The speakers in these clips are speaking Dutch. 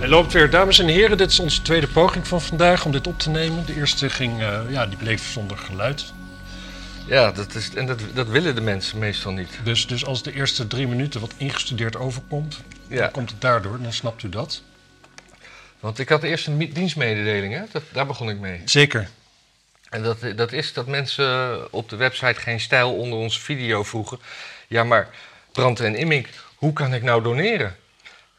Hij loopt weer. Dames en heren, dit is onze tweede poging van vandaag om dit op te nemen. De eerste ging, eh, ja, die bleef zonder geluid. Ja, dat is, en dat, dat willen de mensen meestal niet. Dus, dus als de eerste drie minuten wat ingestudeerd overkomt, Ja. dan komt het daardoor. Dan snapt u dat. Want ik had eerst een dienstmededeling, hè? Dat, daar begon ik mee. Zeker. En dat, dat is dat mensen op de website geen stijl onder onze video vroegen. Ja, maar Brand en Immink, hoe kan ik nou doneren?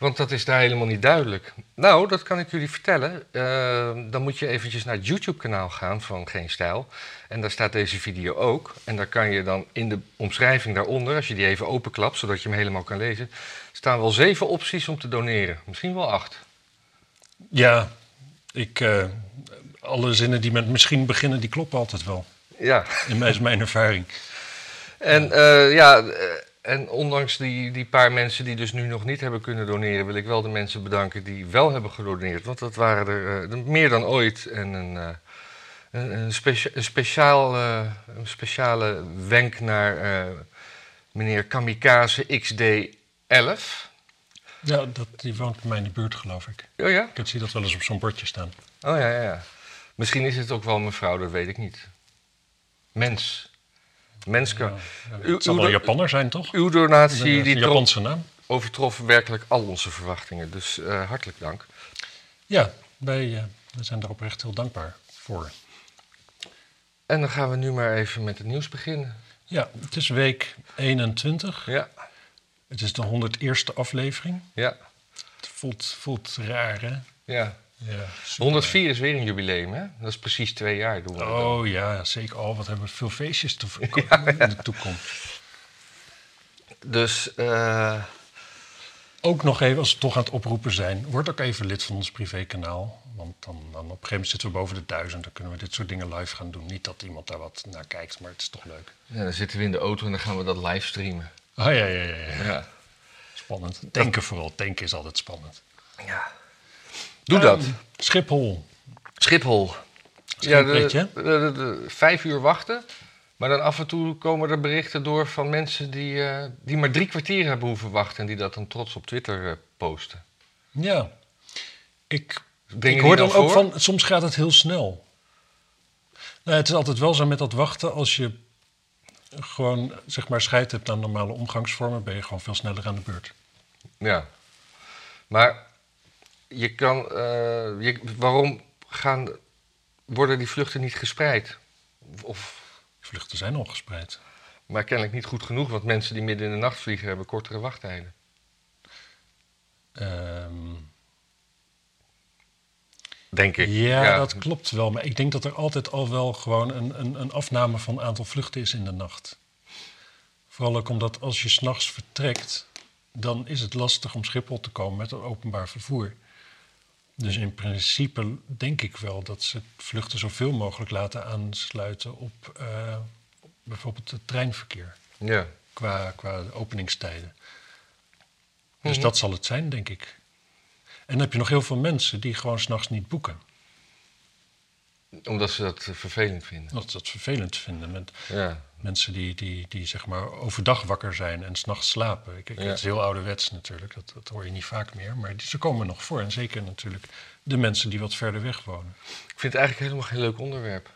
Want dat is daar helemaal niet duidelijk. Nou, dat kan ik jullie vertellen. Eh, dan moet je eventjes naar het YouTube-kanaal gaan van Geen Stijl. En daar staat deze video ook. En daar kan je dan in de omschrijving daaronder, als je die even openklapt, zodat je hem helemaal kan lezen, staan wel zeven opties om te doneren. Misschien wel acht. Ja, ik, eh, alle zinnen die met misschien beginnen, die kloppen altijd wel. Ja. In mijn, is mijn ervaring. En eh, ja, en ondanks die, die paar mensen die dus nu nog niet hebben kunnen doneren, wil ik wel de mensen bedanken die wel hebben gedoneerd. Want dat waren er eh, meer dan ooit. En een, eh, een, een, specia- een speciaal, eh, een speciale wenk naar meneer Kamikaze XD11. Ja, dat, die woont bij mij in de buurt, geloof ik. Oh ja? Ik zie dat wel eens op zo'n bordje staan. Oh ja, ja, ja. Misschien is het ook wel mevrouw, dat weet ik niet. Mens. Mens kan. Ja, het zal wel Japanner zijn, toch? Uw donatie Een, die Japanse naam. overtrof werkelijk al onze verwachtingen. Dus eh, hartelijk dank. Ja, wij, eh, wij zijn daar oprecht heel dankbaar voor. En dan gaan we nu maar even met het nieuws beginnen. Ja, het is week 21. Ja, Het is de 101ste aflevering. ja, Het voelt, voelt raar, hè? ja. Ja, super 104 is weer een jubileum, hè? Dat is precies twee jaar doen we. dat dan. Oh ja, zeker. Oh, wat hebben we veel feestjes te in de toekomst. Dus, eh, Ook nog even, als we toch aan het oproepen zijn, word ook even lid van ons privékanaal. Want dan, dan op een gegeven moment zitten we boven de duizend. Dan kunnen we dit soort dingen live gaan doen. Niet dat iemand daar wat naar kijkt, maar het is toch leuk. ja, dan zitten we in de auto en dan gaan we dat livestreamen. Oh ja, ja, ja. ja. Ja. Spannend. Denken vooral. Denken is altijd spannend. ja. Doe dat. Ehm, Schiphol. Schiphol. is Ja, de, de, vijf uur wachten. Maar dan af en toe komen er berichten door van mensen die, eh, die maar drie kwartier hebben hoeven wachten. En die dat dan trots op Twitter eh, posten. Ja. Ik ik hoor dan ook van, soms gaat het heel snel. Nou, het is altijd wel zo met dat wachten. Als je gewoon, zeg maar, scheid hebt aan normale omgangsvormen... ben je gewoon veel sneller aan de beurt. Ja. Maar je kan. eh, je, waarom gaan, worden die vluchten niet gespreid? Of, vluchten zijn al gespreid. maar kennelijk niet goed genoeg, want mensen die midden in de nacht vliegen hebben kortere wachttijden. Ehm, Denk ik. ja, dat klopt wel. Maar ik denk dat er altijd al wel gewoon een, een, een afname van het aantal vluchten is in de nacht. Vooral ook omdat als je s'nachts vertrekt... dan is het lastig om Schiphol te komen met het openbaar vervoer. Dus in principe denk ik wel dat ze vluchten zoveel mogelijk laten aansluiten op eh, op bijvoorbeeld het treinverkeer Ja. qua, qua openingstijden. Dus Mhm. dat zal het zijn, denk ik. En dan heb je nog heel veel mensen die gewoon s'nachts niet boeken. Omdat ze dat vervelend vinden. Dat ze dat vervelend vinden. Met Ja. Mensen die, die, die zeg maar overdag wakker zijn en s'nachts slapen. Ik, ik- Ja. Het is heel ouderwets natuurlijk, dat, dat hoor je niet vaak meer. Maar die, ze komen nog voor. En zeker natuurlijk de mensen die wat verder weg wonen. Ik vind het eigenlijk helemaal geen leuk onderwerp.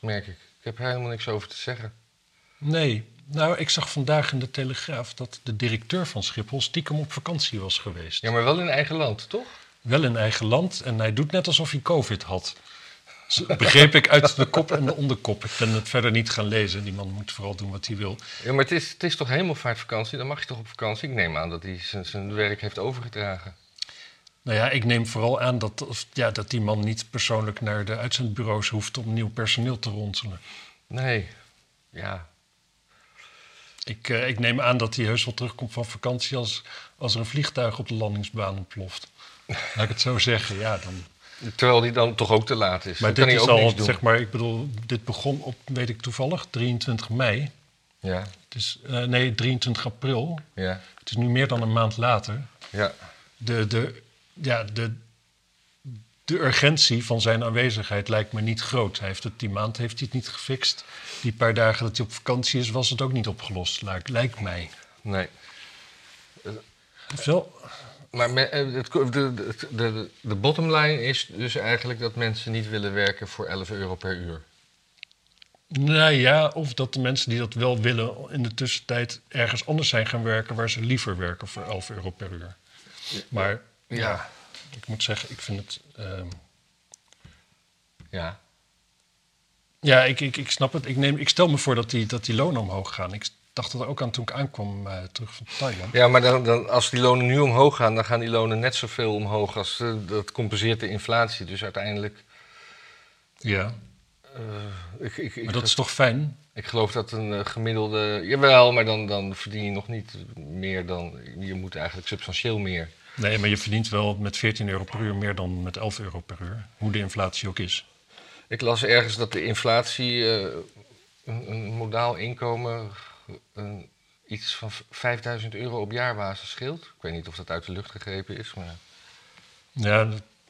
Merk ik. Ik heb er helemaal niks over te zeggen. Nee, nou, ik zag vandaag in de Telegraaf dat de directeur van Schiphol stiekem op vakantie was geweest. Ja, maar wel in eigen land, toch? Wel in eigen land en hij doet net alsof hij COVID had. Begreep ik uit de kop en de onderkop. Ik ben het verder niet gaan lezen. Die man moet vooral doen wat hij wil. Ja, maar het is, het is toch hemelvaartvakantie? Dan mag je toch op vakantie? Ik neem aan dat hij zijn, zijn werk heeft overgedragen. Nou ja, ik neem vooral aan dat, ja, dat die man niet persoonlijk naar de uitzendbureaus hoeft om nieuw personeel te ronselen. Nee. Ja. Ik, eh, ik neem aan dat hij heus wel terugkomt van vakantie als, als er een vliegtuig op de landingsbaan ontploft. Laat ik het zo zeggen, ja dan. Terwijl die dan toch ook te laat is. Maar Dan dit kan is ook al, zeg maar, ik bedoel, dit begon op, weet ik toevallig, 23 mei. Ja, Het is, eh, nee, 23 april. ja, Het is nu meer dan een maand later. ja. De, de, ja, de, de urgentie van zijn aanwezigheid lijkt me niet groot. Hij heeft het, die maand heeft hij het niet gefixt. Die paar dagen dat hij op vakantie is, was het ook niet opgelost, lijkt, lijkt mij. Nee. Wel Maar me- eh, het, de, de, de, de bottom line is dus eigenlijk dat mensen niet willen werken voor 11 euro per uur. Nou ja, of dat de mensen die dat wel willen in de tussentijd ergens anders zijn gaan werken waar ze liever werken voor 11 euro per uur. Maar Ja. ik moet zeggen, ik vind het. ehm, Ja. ja, ik, ik, ik snap het. Ik, neem, ik stel me voor dat die, dat die lonen omhoog gaan. Ik dacht er ook aan toen ik aankwam eh, terug van Thailand. Ja, maar dan, dan, als die lonen nu omhoog gaan, dan gaan die lonen net zoveel omhoog als eh, dat compenseert de inflatie. Dus uiteindelijk. Ja, eh, ik, ik, ik, maar dat is toch fijn? ik geloof dat een gemiddelde. Jawel, maar dan, dan verdien je nog niet meer dan. Je moet eigenlijk substantieel meer. Nee, maar je verdient wel met 14 euro per uur meer dan met 11 euro per uur. Hoe de inflatie ook is. Ik las ergens dat de inflatie een, een modaal inkomen iets van v- 5000 euro op jaarbasis scheelt. Ik weet niet of dat uit de lucht gegrepen is, maar Ja,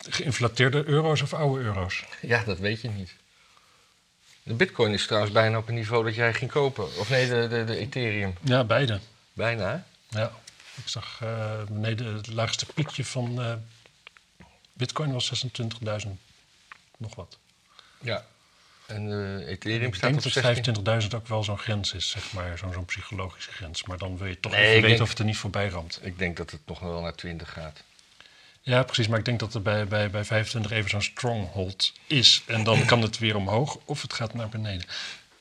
geïnflateerde euro's of oude euro's? ja, dat weet je niet. De bitcoin is trouwens bijna op een niveau dat jij ging kopen. Of nee, de, de, de Ethereum. Ja, beide. Bijna? Ja, ik zag eh, beneden het laagste piekje van eh, Bitcoin was 26.000 nog wat. Ja. En de Ethereum Ik staat denk op dat 16. 25.000 ook wel zo'n grens is, zeg maar, zo'n zo'n psychologische grens. Maar dan wil je toch Nee, even ik weten denk- of het er niet voorbij ramt. Ik denk dat het nog wel naar 20 gaat. Ja, precies. Maar ik denk dat er bij, bij, bij 25 even zo'n stronghold is. En dan kan het weer omhoog of het gaat naar beneden.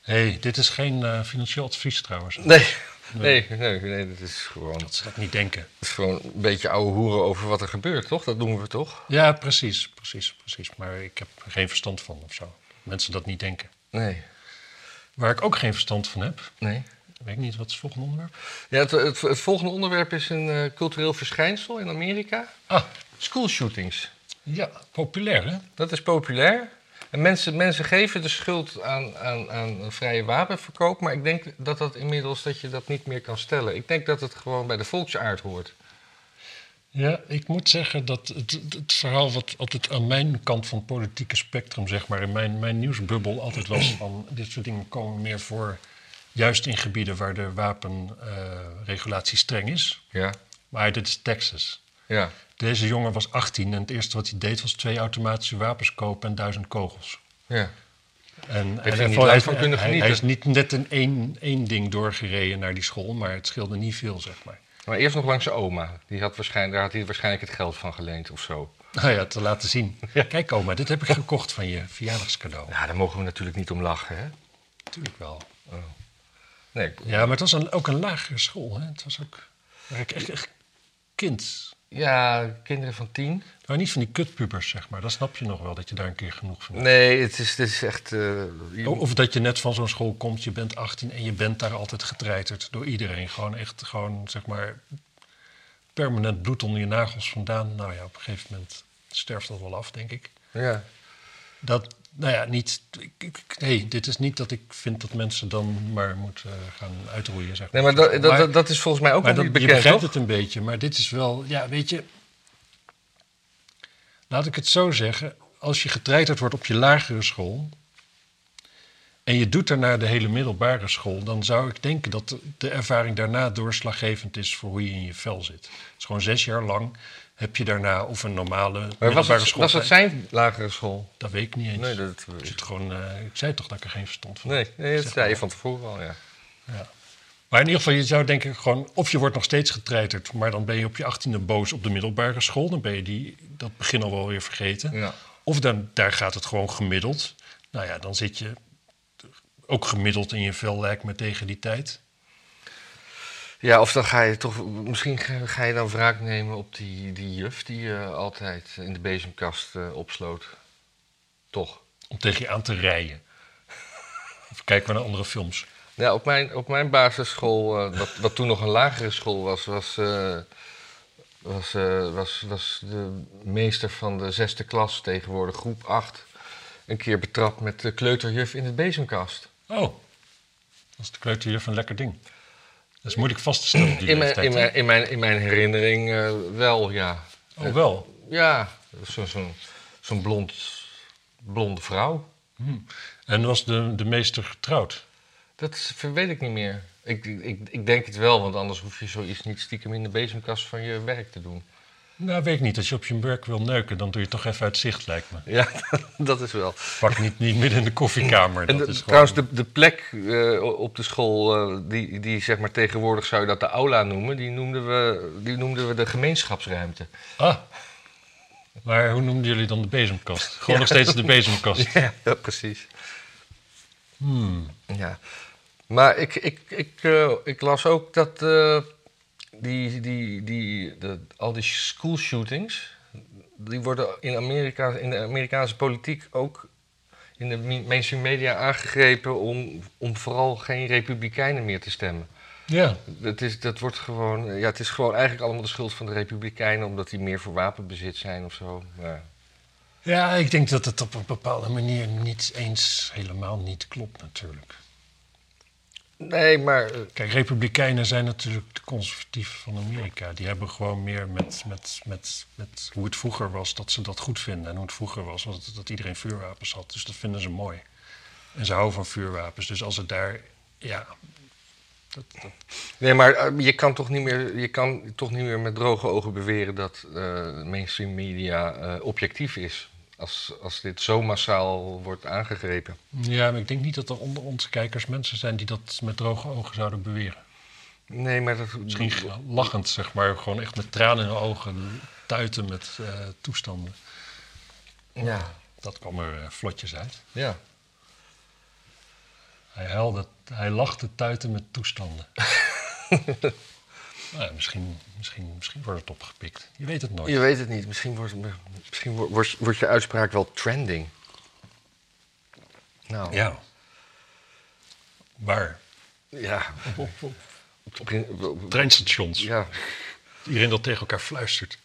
Hé, hey, dit is geen eh, financieel advies trouwens. Nee, nee, nee, nee, dat is gewoon, Dat ze dat niet denken. dat is gewoon een beetje ouwe hoeren over wat er gebeurt, toch? Dat doen we toch? Ja, precies, precies, precies. Maar ik heb er geen verstand van of zo. Mensen dat niet denken. Nee, Waar ik ook geen verstand van heb, nee. weet ik niet, wat is het volgende onderwerp? Ja, het, het, het volgende onderwerp is een eh, cultureel verschijnsel in Amerika. Ah, Schoolshootings. ja, populair hè? Dat is populair. En mensen, mensen geven de schuld aan, aan, aan een vrije wapenverkoop. Maar ik denk dat dat inmiddels dat je dat niet meer kan stellen. Ik denk dat het gewoon bij de volksaard hoort. Ja, ik moet zeggen dat het, het- verhaal wat altijd aan mijn kant van het politieke spectrum, zeg maar, in mijn, mijn nieuwsbubbel altijd was van dit soort dingen komen meer voor, juist in gebieden waar de wapenregulatie streng is. Ja, Maar dit is Texas. ja. Deze jongen was 18 en het eerste wat hij deed was twee automatische wapens kopen en duizend kogels. ja. En, hij en hij, hij- hij is niet net in één, één ding doorgereden naar die school, maar het scheelde niet veel, zeg maar. Maar eerst nog langs zijn oma. Die had waarschijnlijk, daar had hij waarschijnlijk het geld van geleend of zo. Nou ja, te laten zien. Kijk oma, dit heb ik gekocht van je verjaardagscadeau. Ja, daar mogen we natuurlijk niet om lachen, hè? Natuurlijk wel. Nee, Ja, maar het was een, ook een lagere school. Hè? Het was ook waar ik echt, echt kind. Ja, kinderen van tien. Maar niet van die kutpubers, zeg maar. Dat snap je nog wel, dat je daar een keer genoeg van hebt. Nee, het is, het is echt... eh, je- Of dat je net van zo'n school komt, je bent 18 en je bent daar altijd getreiterd door iedereen. Gewoon echt, gewoon, zeg maar, permanent bloed onder je nagels vandaan. Nou ja, op een gegeven moment sterft dat wel af, denk ik. ja. Dat, nou ja, niet... Ik, ik, nee, dit is niet dat ik vind dat mensen dan maar moeten eh, gaan uitroeien, zeg Nee, maar dat, dat, Maar- dat, dat is volgens mij ook maar nog niet je bekend, begrijpt toch? het een beetje, maar dit is wel, ja, weet je. Laat ik het zo zeggen. Als je getreiterd wordt op je lagere school. en je doet daarna de hele middelbare school. dan zou ik denken dat de, de ervaring daarna doorslaggevend is voor hoe je in je vel zit. Het is gewoon zes jaar lang. Heb je daarna of een normale Maar was het, school. was het zijn lagere school? Dat weet ik niet eens. Nee, dat, Ik zit gewoon, eh, ik zei toch dat ik er geen verstand van nee, nee dat zei je van tevoren al, ja. Ja. Maar in ieder geval, je zou denken gewoon... of je wordt nog steeds getreiterd... maar dan ben je op je achttiende boos op de middelbare school. Dan ben je die, dat begin al wel weer vergeten. ja. Of dan, daar gaat het gewoon gemiddeld. Nou ja, dan zit je ook gemiddeld in je vel, lijkt me, tegen die tijd. Ja, of dan ga je toch... Misschien ga- ga je dan wraak nemen op die, die juf die je altijd in de bezemkast eh, opsloot. Toch? Om tegen je aan te rijden. Of kijken we naar andere films. Ja, op mijn, op mijn basisschool, eh, wat, wat toen nog een lagere school was, was, eh, was, was, was de meester van de zesde klas, tegenwoordig groep 8, een keer betrapt met de kleuterjuf in de bezemkast. Oh, dat is de kleuterjuf een lekker ding. Dat is moeilijk vast te stellen In mijn, in mijn, in mijn, in mijn herinnering eh, wel, ja. Oh, wel. Ja, zo'n zo'n zo'n blond, blonde vrouw. En was de, de meester getrouwd? Dat weet ik niet meer. Ik, ik, ik denk het wel, want anders hoef je zoiets niet stiekem in de bezemkast van je werk te doen. Nou, weet ik niet. Als je op je werk wil neuken, dan doe je toch even uit zicht, lijkt me. Ja, dat is wel. Pak niet, niet midden in de koffiekamer. En Dat de- is trouwens, de, de plek eh, op de school, eh, die, die zeg maar tegenwoordig zou je dat de aula noemen, die noemden we, die noemden we de gemeenschapsruimte. Ah. Maar hoe noemden jullie dan de bezemkast? Gewoon nog steeds de bezemkast. Ja, ja, precies. Hmm. Ja. Maar ik, ik, ik, eh, ik las ook dat die, die, die, de, al die school shootings, die worden in, Amerika, in de Amerikaanse politiek ook in de mainstream media aangegrepen om, om vooral geen republikeinen meer te stemmen. Ja. Dat is, dat wordt gewoon, ja, het is gewoon eigenlijk allemaal de schuld van de republikeinen, omdat die meer voor wapenbezit zijn of zo. Maar, ja, ik denk dat het op een bepaalde manier niet eens helemaal niet klopt natuurlijk. Nee, maar eh, Kijk, republikeinen zijn natuurlijk de conservatieven van Amerika. Die hebben gewoon meer met, met, met, met hoe het vroeger was, dat ze dat goed vinden. En hoe het vroeger was, dat iedereen vuurwapens had. Dus dat vinden ze mooi. En ze houden van vuurwapens. Dus als het daar, ja... Dat, dat, Nee, maar eh, je kan toch niet meer, je kan toch niet meer met droge ogen beweren dat eh mainstream media objectief is. Als, als dit zo massaal wordt aangegrepen. ja, maar ik denk niet dat er onder onze kijkers mensen zijn die dat met droge ogen zouden beweren. Nee, maar dat. Misschien lachend, zeg maar. Gewoon echt met tranen in de ogen tuiten met eh, toestanden. Ja, Dat kwam er eh, vlotjes uit. ja. Hij, huilde, hij lachte tuiten met toestanden. nou, misschien, misschien, misschien wordt het opgepikt. Je weet het nooit. Je weet het niet. Misschien wordt, misschien wordt, wordt, je uitspraak wel trending. Nou, Ja. Waar? ja. Op, op, op Op de prin- op- op- treinstations. ja. Iedereen dat tegen elkaar fluistert.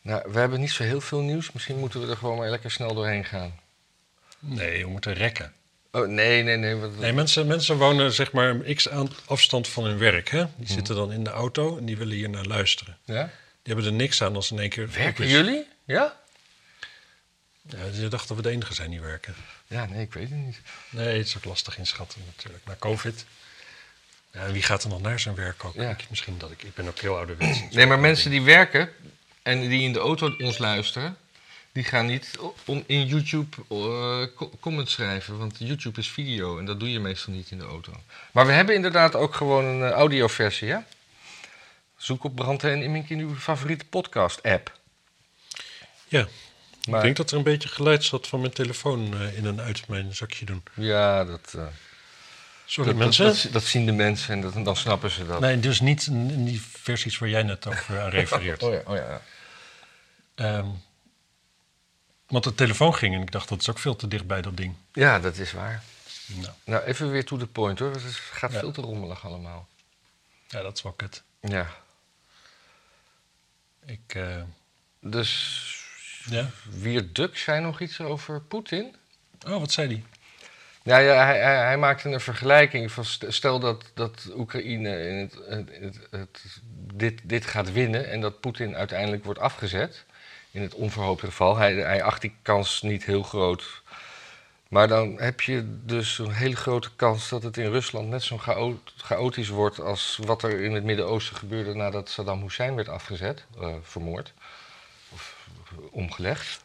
Nou, we hebben niet zo heel veel nieuws. Misschien moeten we er gewoon maar lekker snel doorheen gaan. Nee, we moeten rekken. Oh, nee, nee, nee. wat- Nee, mensen, mensen wonen zeg maar een x aan afstand van hun werk. Hè? Die zitten dan in de auto en die willen hier naar luisteren. Ja? Die hebben er niks aan als in één keer... Werken jullie? Ja? Ja, je dacht dat we de enige zijn die werken. Ja, nee, ik weet het niet. Nee, het is ook lastig inschatten natuurlijk. Na COVID. Ja, en wie gaat er nog naar zijn werk ook? Ja. Ik, misschien dat ik... Ik ben ook heel ouderwets. Nee, maar mensen die werken en die in de auto ons luisteren, die gaan niet om in YouTube co- comments schrijven. Want YouTube is video en dat doe je meestal niet in de auto. Maar we hebben inderdaad ook gewoon een eh, audioversie, hè? Zoek op Brandte en Immink in uw favoriete podcast-app. Ja. Maar- Ik denk dat er een beetje geluid zat van mijn telefoon eh, in en uit mijn zakje doen. Ja, dat, Sorry dat, mensen. Dat, dat, dat zien de mensen en dat, dan snappen ze dat. Nee, dus niet in, in die versies waar jij net over aan refereert. Oh ja, oh ja. Ehm, want de telefoon ging en ik dacht dat is ook veel te dicht bij dat ding. Ja, dat is waar. Nou, Nou, even weer to the point hoor. Het gaat Ja. veel te rommelig allemaal. ja, dat is wel kut. Ja. Ik, eh, Dus ja. Wier Duk zei nog iets over Poetin? Oh, wat zei die? Ja, ja hij, hij, hij maakte een vergelijking van st- stel dat, dat Oekraïne in het, het, het, het- dit, dit gaat winnen en dat Poetin uiteindelijk wordt afgezet. In het onverhoopte geval. Hij, hij acht die kans niet heel groot. Maar dan heb je dus een hele grote kans dat het in Rusland net zo chao- chaotisch wordt als wat er in het Midden-Oosten gebeurde nadat Saddam Hussein werd afgezet, eh, vermoord of eh, omgelegd.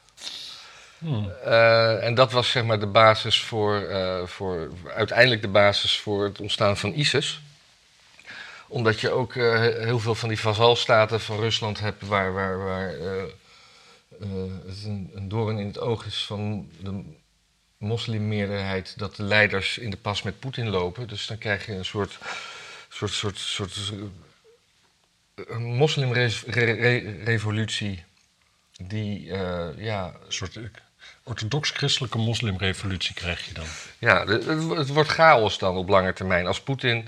Hmm. Eh, en dat was zeg maar de basis voor, voor, uiteindelijk de basis voor het ontstaan van ISIS. Omdat je ook heel veel van die vazalstaten van Rusland hebt waar, waar, waar het een, een doorn in het oog is van de moslimmeerderheid dat de leiders in de pas met Poetin lopen. Dus dan krijg je een soort, soort, soort, soort, eh, moslimrevolutie die, eh, ja, Een soort eh, orthodox-christelijke moslimrevolutie krijg je dan. Ja, het, het wordt chaos dan op lange termijn. Als Poetin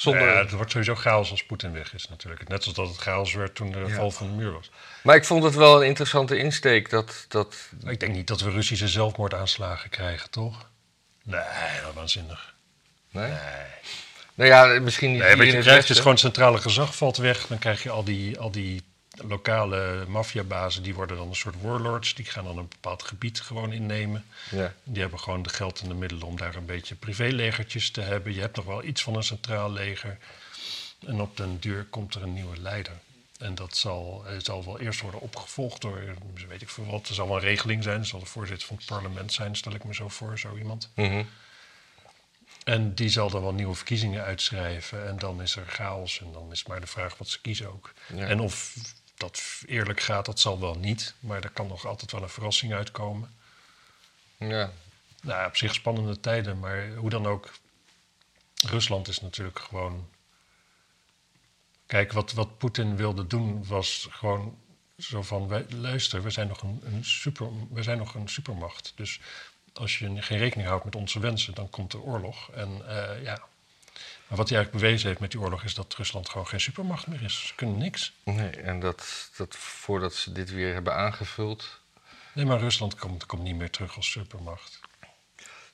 zonder. Ja, het wordt sowieso chaos als Poetin weg is natuurlijk. Net zoals dat het chaos werd toen de Ja. val van de muur was. Maar ik vond het wel een interessante insteek dat. dat Ik denk niet dat we Russische zelfmoordaanslagen krijgen, toch? Nee, dat waanzinnig. nee? Nou ja, misschien niet. Nee, in je het krijgt is Westen. gewoon centrale gezag valt weg. Dan krijg je al die, al die lokale maffiabazen, die worden dan een soort warlords. Die gaan dan een bepaald gebied gewoon innemen. Ja. Die hebben gewoon de geld en de middelen om daar een beetje privélegertjes te hebben. Je hebt nog wel iets van een centraal leger. En op den duur komt er een nieuwe leider. En dat zal, zal wel eerst worden opgevolgd door, eh, weet ik veel wat, er zal wel een regeling zijn. Er zal de voorzitter van het parlement zijn, stel ik me zo voor, zo iemand. Mhm. En die zal dan wel nieuwe verkiezingen uitschrijven. En dan is er chaos. En dan is maar de vraag wat ze kiezen ook. Ja. En of dat eerlijk gaat, dat zal wel niet. Maar er kan nog altijd wel een verrassing uitkomen. ja. Nou, op zich spannende tijden. Maar hoe dan ook, Rusland is natuurlijk gewoon... Kijk, wat, wat Poetin wilde doen was gewoon zo van... Wij, luister, we zijn, nog een, een super, we zijn nog een supermacht. Dus als je geen rekening houdt met onze wensen, dan komt er oorlog. En eh, ja... Maar wat hij eigenlijk bewezen heeft met die oorlog... is dat Rusland gewoon geen supermacht meer is. Ze kunnen niks. Nee, en dat, dat voordat ze dit weer hebben aangevuld. Nee, maar Rusland komt, komt niet meer terug als supermacht.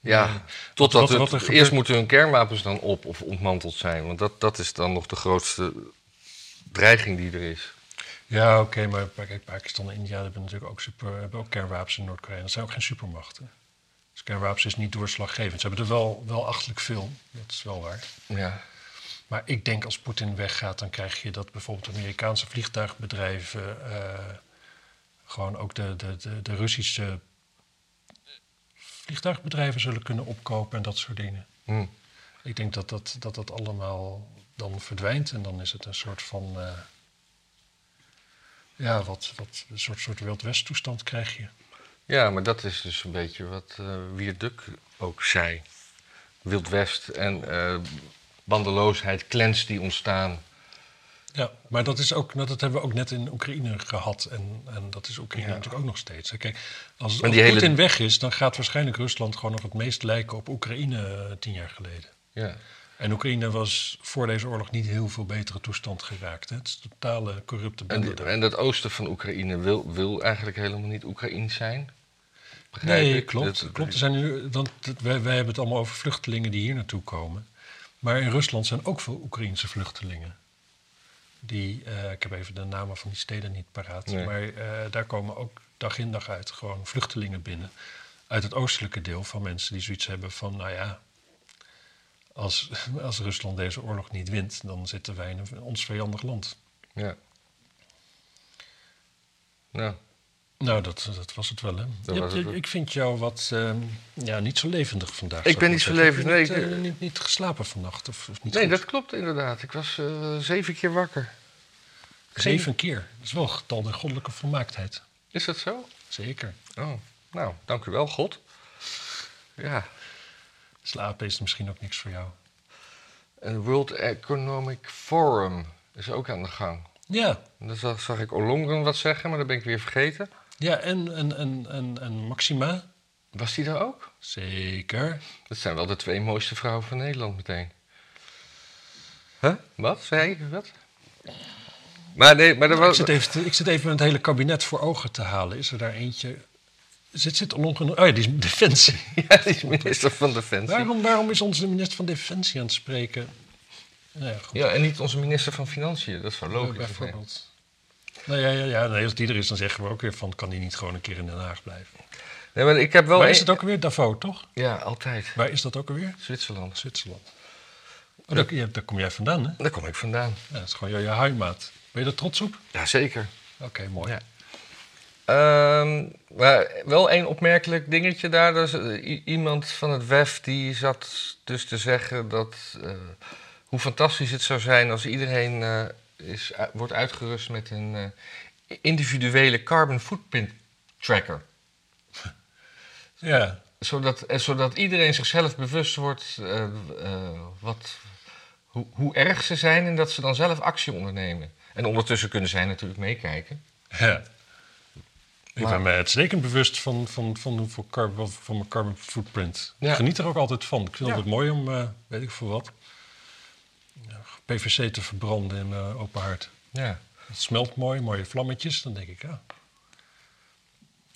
Ja, Nee. totdat wat er het- gebeurt- eerst moeten hun kernwapens dan op of ontmanteld zijn. Want dat, dat is dan nog de grootste dreiging die er is. Ja, oké, maar kijk, Pakistan en India hebben natuurlijk ook, super, hebben ook kernwapens in Noord-Korea. Dat zijn ook geen supermachten. Kernwapens is niet doorslaggevend. Ze hebben er wel, wel achtelijk veel, dat is wel waar. Ja, Maar ik denk als Poetin weggaat, dan krijg je dat bijvoorbeeld Amerikaanse vliegtuigbedrijven... eh, gewoon ook de, de, de, de Russische vliegtuigbedrijven zullen kunnen opkopen en dat soort dingen. hm. Ik denk dat dat, dat dat allemaal dan verdwijnt en dan is het een soort van. eh, ja, wat, wat een soort, soort Wild West toestand krijg je. Ja maar dat is dus een beetje wat eh Wierduk ook zei. Wild West en eh bandeloosheid, clans die ontstaan. Ja, maar dat, is ook, dat hebben we ook net in Oekraïne gehad. En, en dat is Oekraïne Ja. natuurlijk ook nog steeds. hè. Kijk, als, Maar die hele- Poetin weg is, dan gaat waarschijnlijk Rusland gewoon nog het meest lijken op Oekraïne eh, tien jaar geleden. Ja. En Oekraïne was voor deze oorlog niet heel veel betere toestand geraakt. Hè. Het is totale corrupte En, bende daar. en dat oosten van Oekraïne wil, wil eigenlijk helemaal niet Oekraïens zijn. Begrijp Nee, ik? klopt. Dat- klopt. Er zijn nu, want wij, wij hebben het allemaal over vluchtelingen die hier naartoe komen. Maar in Rusland zijn ook veel Oekraïense vluchtelingen. Die, eh, ik heb even de namen van die steden niet paraat. Nee. Maar eh, daar komen ook dag in dag uit gewoon vluchtelingen binnen. Uit het oostelijke deel van mensen die zoiets hebben van, nou ja, als, als Rusland deze oorlog niet wint, dan zitten wij in een, ons vijandig land. Ja. Nou, Nou, dat, dat was het wel, hè? Dat was het ik vind jou wat, ehm, ja, niet zo levendig vandaag. Ik ben niet zo levendig, nee, Niet, ik- eh, niet, niet geslapen vannacht? Of, of niet nee, goed? dat klopt inderdaad. Ik was eh, zeven keer wakker. Zeven keer. Dat is wel een getal der goddelijke volmaaktheid. Is dat zo? Zeker. Oh, nou, dank u wel, God. Ja, Slapen is misschien ook niks voor jou. een World Economic Forum is ook aan de gang. Ja, En Dan zag, zag ik Olongren wat zeggen, maar dat ben ik weer vergeten. Ja en, en, en, en, en Maxima? Was die er ook? Zeker. Dat zijn wel de twee mooiste vrouwen van Nederland meteen. Huh? Wat? Zei ik? Wat? Maar nee, maar er Ik was... zit, even, te- ik zit even het hele kabinet voor ogen te halen. Is er daar eentje... Zit, zit Ollongren... Oh ja, die is Defensie. Ja, die is minister van Defensie. Waarom, waarom is onze minister van Defensie aan het spreken? Nou ja, goed. Ja, en niet onze minister van Financiën. Dat zou logisch zijn. bijvoorbeeld. Nou ja, ja, ja nee, als die er is, dan zeggen we ook weer van... kan die niet gewoon een keer in Den Haag blijven? Nee, maar ik heb wel... Waar is het ook alweer? Davos, toch? Ja, altijd. Waar is dat ook alweer? Zwitserland. Zwitserland. Oh, daar, ja, daar kom jij vandaan, hè? Daar kom ik vandaan. Ja, dat is gewoon jouw, jouw huimaat. Ben je er trots op? Jazeker. Oké, mooi. Ja. Ehm, maar wel één opmerkelijk dingetje daar. Dus, eh, iemand van het WEF die zat dus te zeggen dat... eh, hoe fantastisch het zou zijn als iedereen eh, is, wordt uitgerust met een eh, individuele carbon footprint tracker. Ja, Zodat, eh, zodat iedereen zichzelf bewust wordt eh, eh, wat, hoe, hoe erg ze zijn en dat ze dan zelf actie ondernemen. En ondertussen kunnen zij natuurlijk meekijken. ja. Ik Maar- ben me uitstekend bewust van, van, van, hoeveel carbon, van mijn carbon footprint. Ja. Ik geniet er ook altijd van. Ik vind Ja. het mooi om, eh, weet ik veel wat, PVC te verbranden in mijn open haard. Ja. Het smelt mooi, mooie vlammetjes. Dan denk ik, ja.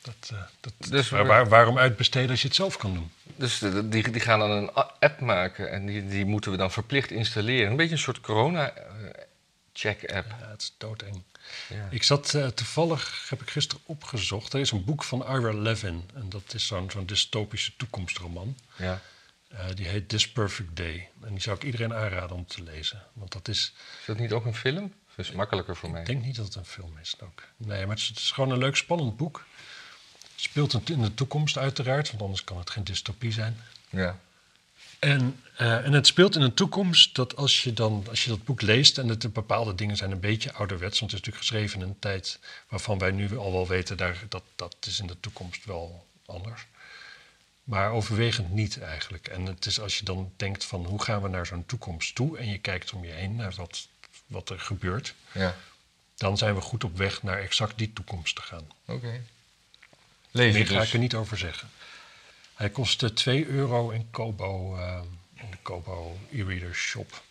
Dat, eh, dat, Dus waar- we- waar- waarom uitbesteden als je het zelf kan doen? Dus de- die, die gaan dan een app maken en die, die moeten we dan verplicht installeren. Een beetje een soort corona-check-app. Ja, het is doodeng. Ja. Ik zat eh, toevallig, heb ik gisteren opgezocht. Er is een boek van Ira Levin. En dat is zo'n zo'n dystopische toekomstroman. Ja. Eh, die heet This Perfect Day. En die zou ik iedereen aanraden om te lezen. Want dat is. Is dat niet ook een film? Dat is makkelijker voor mij. Ik denk niet dat het een film is ook. Nee, maar het is, het is gewoon een leuk, spannend boek. Het speelt in- in de toekomst uiteraard, want anders kan het geen dystopie zijn. Ja. En, eh, en het speelt in een toekomst dat als je, dan, als je dat boek leest... en het, bepaalde dingen zijn een beetje ouderwets... want het is natuurlijk geschreven in een tijd waarvan wij nu al wel weten... Daar, dat dat is in de toekomst wel anders. Maar overwegend niet eigenlijk. En het is als je dan denkt van hoe gaan we naar zo'n toekomst toe... en je kijkt om je heen naar wat, wat er gebeurt... Ja. dan zijn we goed op weg naar exact die toekomst te gaan. Oké. Je Meer ga dus. ik er niet over zeggen. Hij kostte 2 euro in Kobo, eh, in de Kobo e-reader shop.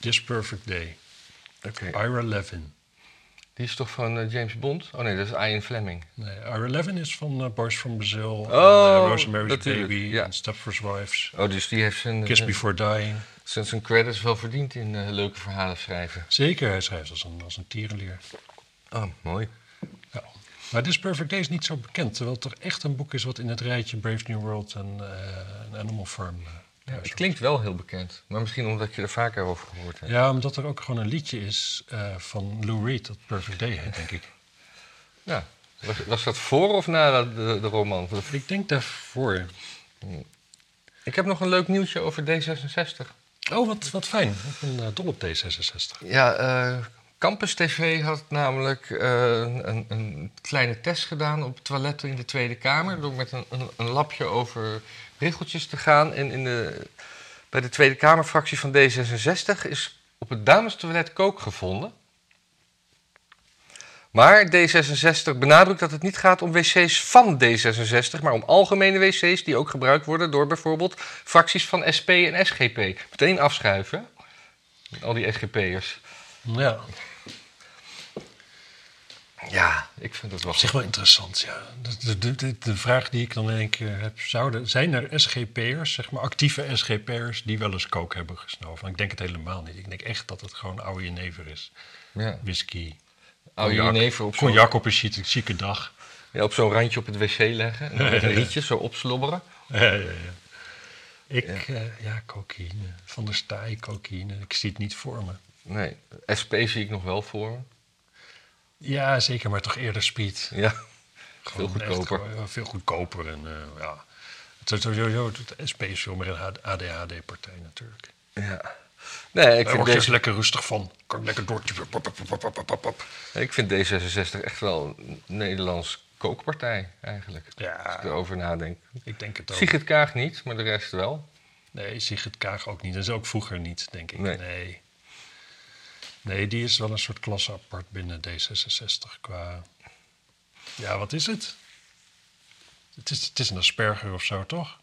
This Perfect Day. Oké. Ira Levin. Die is toch van eh, James Bond? Oh nee, dat is Ian Fleming. Nee, Ira Levin is van eh, Boys from Brazil. Oh, en, eh, Rosemary's Baby. ja. En Stepford's Wives. Oh, dus die heeft zijn, Kiss Before Dying. zijn, zijn credits wel verdiend in leuke verhalen schrijven. Zeker, hij schrijft als een, als een tierenlier. Oh, mooi. Ja. Maar This Perfect Day is niet zo bekend. Terwijl het toch echt een boek is wat in het rijtje Brave New World en, Animal Farm Ja, het klinkt wel heel bekend. Maar misschien omdat je er vaker over gehoord hebt. Ja, omdat er ook gewoon een liedje is eh, van Lou Reed, dat Perfect Day heet, denk ik. Ja. Was, was dat voor of na de, de, de roman? Ik denk daarvoor. Ik heb nog een leuk nieuwtje over D66. Oh, wat, wat fijn. Ik ben eh, dol op D66. Ja, eh, Campus TV had namelijk een, een kleine test gedaan op toiletten in de Tweede Kamer. Door met een, een, een lapje over richeltjes te gaan. En in de, bij de Tweede Kamerfractie van D66 is op het damestoilet kook gevonden. Maar D66 benadrukt dat het niet gaat om wc's van D66, maar om algemene wc's die ook gebruikt worden door bijvoorbeeld fracties van SP en SGP. Meteen afschuiven. Al die SGP'ers. Ja, Ja, ik vind het wel op zich wel interessant, ja. De, de, de, de vraag die ik dan in één keer heb, zouden, zijn er SGP'ers, zeg maar actieve SGP'ers, die wel eens kook hebben gesnoven? Ik denk het helemaal niet. Ik denk echt dat het gewoon oude jenever is. Ja. Whisky, Oude jenever op zo'n cognac op een chique, chique dag. ja, op zo'n randje op het wc leggen. En dan met een rietje zo opslobberen. Ja, ja, ja. Ik, ja, ja cocaïne. Van der Staaij, cocaïne. Ik zie het niet voor me. Nee, SP zie ik nog wel voor me. Ja, zeker, maar toch eerder speed. Ja, Gewoon Veel echt goedkoper. ja, veel goedkoper. En, eh, ja. Het is sowieso, het SP is veel meer een ADHD-partij natuurlijk. ja. Nee, ik Daar vind, word je deze, lekker rustig van. Kan lekker door. Ik vind D66 echt wel een Nederlands kookpartij, eigenlijk. Als Ja, ik erover nadenk. ik denk het ook. Sigrid Kaag niet, maar de rest wel. Nee, Sigrid Kaag ook niet. En ze ook vroeger niet, denk ik. Nee. Nee. Nee. die is wel een soort klasse apart binnen D66 qua... Ja, wat is het? Het is, het is een asperger of zo, toch?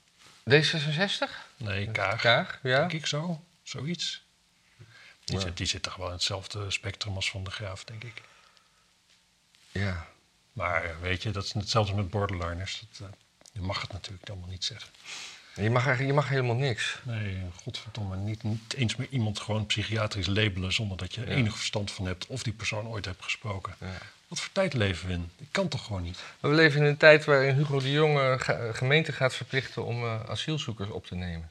D66? Nee, Kaag. Kaag, ja. Denk ik zo. Zoiets. Die, Ja. zit, die zit toch wel in hetzelfde spectrum als Van de Graaf, denk ik. Ja. Maar weet je, dat is hetzelfde met borderliners. Dat, eh, je mag het natuurlijk allemaal niet zeggen. Je mag, eigenlijk- je mag helemaal niks. Nee, godverdomme, niet, niet eens meer iemand gewoon psychiatrisch labelen zonder dat je Ja. enig verstand van hebt of die persoon ooit hebt gesproken. Ja. Wat voor tijd leven we in? Ik kan toch gewoon niet? We leven in een tijd waarin Hugo de Jonge gemeente gaat verplichten om eh, asielzoekers op te nemen.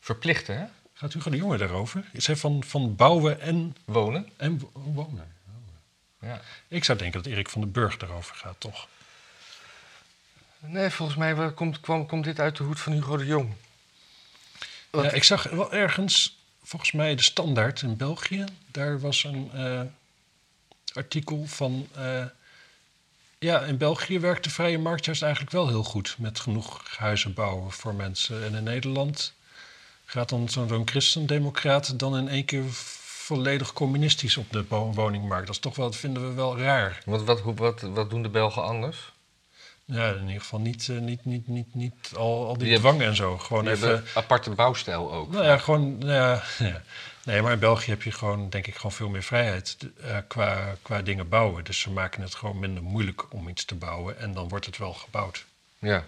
Verplichten, hè? Gaat Hugo de Jonge daarover? Is hij van, van bouwen en, Wonen. en wo- wonen? Ja. Ik zou denken dat Erik van den Burg daarover gaat, toch? Nee, volgens mij komt, kwam, komt dit uit de hoed van Hugo de Jong. Ja, ik zag wel ergens, volgens mij de Standaard in België, daar was een eh, artikel van. eh, ja, in België werkt de vrije markt juist eigenlijk wel heel goed met genoeg huizen bouwen voor mensen. En in Nederland gaat dan zo'n christendemocraat dan in één keer volledig communistisch op de woningmarkt. Dat is toch wel, dat vinden we wel raar. Wat, wat, hoe- wat, wat doen de Belgen anders? Ja, in ieder geval niet, eh, niet, niet, niet, niet al, al die, Die dwang en zo. Gewoon even. aparte bouwstijl ook. Nou ja, gewoon. nou ja, ja. Nee, maar in België heb je gewoon, denk ik, gewoon veel meer vrijheid eh, qua, qua dingen bouwen. Dus ze maken het gewoon minder moeilijk om iets te bouwen en dan wordt het wel gebouwd. Ja.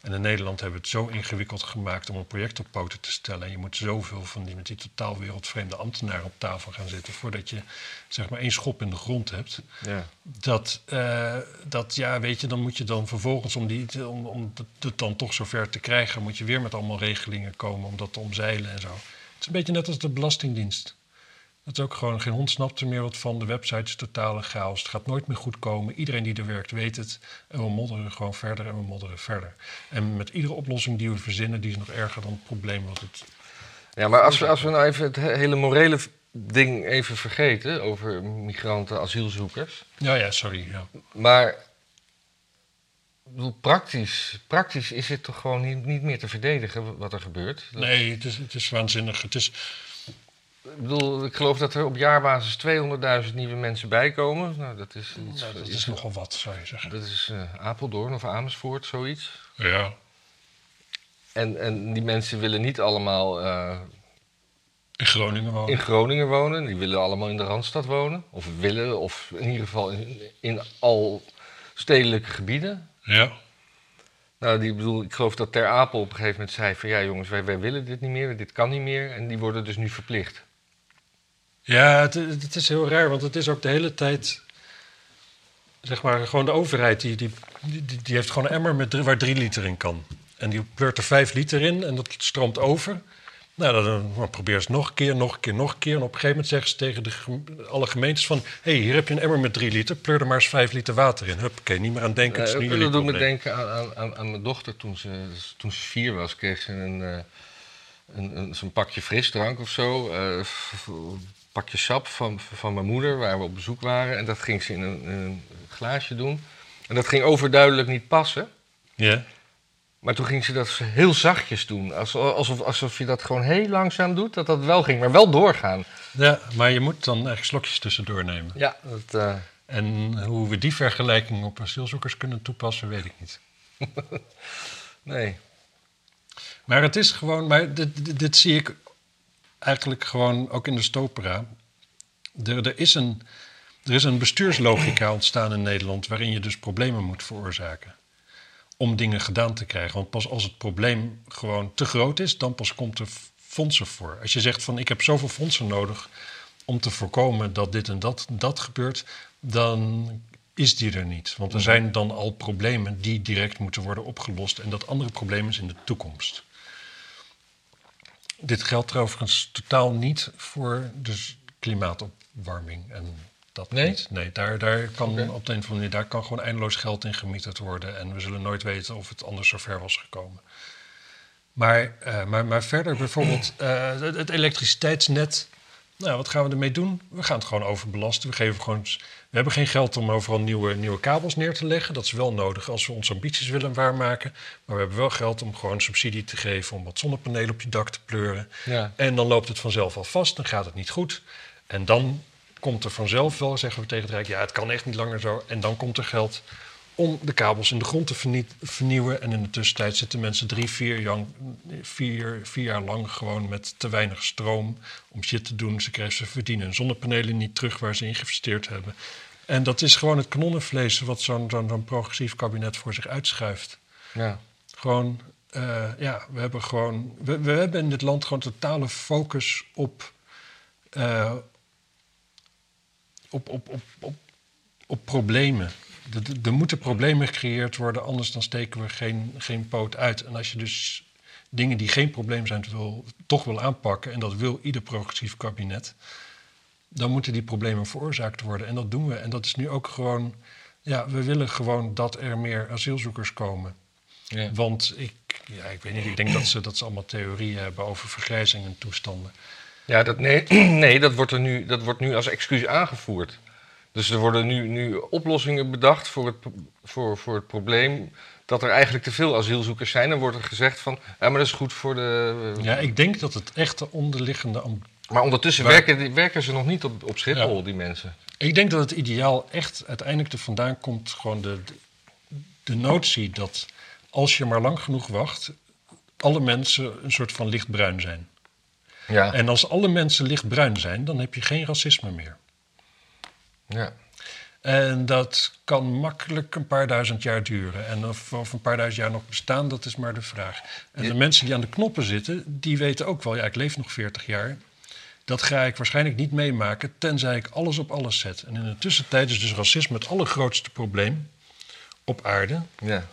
En in Nederland hebben we het zo ingewikkeld gemaakt om een project op poten te stellen. En je moet zoveel van die met die totaal wereldvreemde ambtenaren op tafel gaan zitten voordat je zeg maar één schop in de grond hebt. ja. Dat, eh, dat ja, weet je, dan moet je dan vervolgens, om, die, om, om het dan toch zover te krijgen, moet je weer met allemaal regelingen komen om dat te omzeilen en zo. Het is een beetje net als de Belastingdienst. Dat is ook gewoon, geen hond snapt er meer wat van. De website is totale chaos. Het gaat nooit meer goed komen. Iedereen die er werkt weet het. En we modderen gewoon verder en we modderen verder. En met iedere oplossing die we verzinnen, die is nog erger dan het probleem wat het... Ja, maar als we, als we nou even het he- hele morele ding even vergeten over migranten, asielzoekers. Ja, ja, sorry. Ja. Maar bedoel, praktisch, praktisch is het toch gewoon niet, niet meer te verdedigen wat er gebeurt. Dat- Nee, het is, het is waanzinnig. Het is, Ik bedoel, ik geloof dat er op jaarbasis 200.000 nieuwe mensen bijkomen. Nou, dat is iets. nou, dat iets- is nogal wat, zou je zeggen. dat is eh, Apeldoorn of Amersfoort, zoiets. Ja. En, en die mensen willen niet allemaal eh, In Groningen wonen. in Groningen wonen. Die willen allemaal in de Randstad wonen. Of willen, of in ieder geval in, in al stedelijke gebieden. Ja. Nou, die bedoel, ik geloof dat Ter Apel op een gegeven moment zei van... ja jongens, wij, wij willen dit niet meer, dit kan niet meer. En die worden dus nu verplicht. Ja, het, het is heel raar, want het is ook de hele tijd. Zeg maar, gewoon de overheid die, die, die, die heeft gewoon een emmer met drie- waar drie liter in kan. En die pleurt er vijf liter in en dat stroomt over. Nou, dan, dan, probeer ze nog een keer, nog een keer, nog een keer. En op een gegeven moment zeggen ze tegen de, alle gemeentes van... hé, hey, hier heb je een emmer met drie liter, pleur er maar eens vijf liter water in. Huppakee, niet meer aan denken, het is nu dat doet me denken aan, aan, aan, mijn dochter toen ze, toen ze vier was. Kreeg ze een, eh, een, een, pakje frisdrank of zo. eh, pakje sap van, van mijn moeder, waar we op bezoek waren. En dat ging ze in een, glaasje doen. En dat ging overduidelijk niet passen. Ja, Maar toen ging ze dat heel zachtjes doen. Alsof, alsof, je dat gewoon heel langzaam doet, dat dat wel ging. Maar wel doorgaan. ja, maar je moet dan eigenlijk slokjes tussendoor nemen. Ja, dat... eh, En hoe we die vergelijking op asielzoekers kunnen toepassen, weet ik niet. nee. Maar het is gewoon, maar dit, dit, dit zie ik eigenlijk gewoon ook in de stopera. Er, er, is een, er is een bestuurslogica ontstaan in Nederland waarin je dus problemen moet veroorzaken. Om dingen gedaan te krijgen. Want pas als het probleem gewoon te groot is, dan pas komt er fondsen voor. Als je zegt van ik heb zoveel fondsen nodig om te voorkomen dat dit en dat, dat gebeurt, dan is die er niet. Want er zijn dan al problemen die direct moeten worden opgelost. En dat andere probleem is in de toekomst. Dit geldt overigens totaal niet voor dus klimaatopwarming en dat Nee? niet. Nee, daar, daar kan op de een of andere manier daar kan gewoon eindeloos geld in gemieterd worden. En we zullen nooit weten of het anders zover was gekomen. Maar, eh, maar, maar verder bijvoorbeeld eh, het, het elektriciteitsnet. Nou, wat gaan we ermee doen? We gaan het gewoon overbelasten. We, geven gewoon, we hebben geen geld om overal nieuwe, nieuwe kabels neer te leggen. Dat is wel nodig als we onze ambities willen waarmaken. Maar we hebben wel geld om gewoon subsidie te geven om wat zonnepanelen op je dak te pleuren. Ja. En dan loopt het vanzelf al vast, dan gaat het niet goed. En dan komt er vanzelf wel, zeggen we tegen het Rijk, ja, het kan echt niet langer zo. En dan komt er geld om de kabels in de grond te vernie- vernieuwen. En in de tussentijd zitten mensen drie, vier, jang, vier, vier jaar lang gewoon met te weinig stroom om shit te doen. Ze, krijgen, ze verdienen hun zonnepanelen niet terug waar ze in geïnvesteerd hebben. En dat is gewoon het kanonnenvlees wat zo'n zo'n zo'n progressief kabinet voor zich uitschuift. Ja. Gewoon, eh, ja, we hebben gewoon, we, we hebben in dit land gewoon totale focus op, eh, op, op, op, op, op problemen. Er- moeten problemen gecreëerd worden, anders dan steken we geen, geen poot uit. En als je dus dingen die geen probleem zijn, wil, toch wil aanpakken, en dat wil ieder progressief kabinet, dan moeten die problemen veroorzaakt worden. En dat doen we. En dat is nu ook gewoon, ja, we willen gewoon dat er meer asielzoekers komen. Ja. Want ik, ja, ik weet niet, ik denk dat ze, dat ze allemaal theorieën hebben over vergrijzing en toestanden. Ja, dat, nee, nee dat, wordt er nu, dat wordt nu als excuus aangevoerd. Dus er worden nu, nu oplossingen bedacht voor het, voor, voor het probleem dat er eigenlijk te veel asielzoekers zijn. Dan wordt er gezegd van, ja, maar dat is goed voor de... Ja, ik denk dat het echte onderliggende. Maar ondertussen Waar- werken, die- werken ze nog niet op, op Schiphol, die mensen. Ik denk dat het ideaal echt uiteindelijk er vandaan komt. Gewoon de, de, de notie dat als je maar lang genoeg wacht, alle mensen een soort van lichtbruin zijn. Ja. En als alle mensen lichtbruin zijn, dan heb je geen racisme meer. Ja. En dat kan makkelijk een paar duizend jaar duren. En of, of een paar duizend jaar nog bestaan, dat is maar de vraag. En de mensen die aan de knoppen zitten, die weten ook wel... ja, ik leef nog 40 jaar. Dat ga ik waarschijnlijk niet meemaken, tenzij ik alles op alles zet. En in de tussentijd is dus racisme het allergrootste probleem op aarde. ja.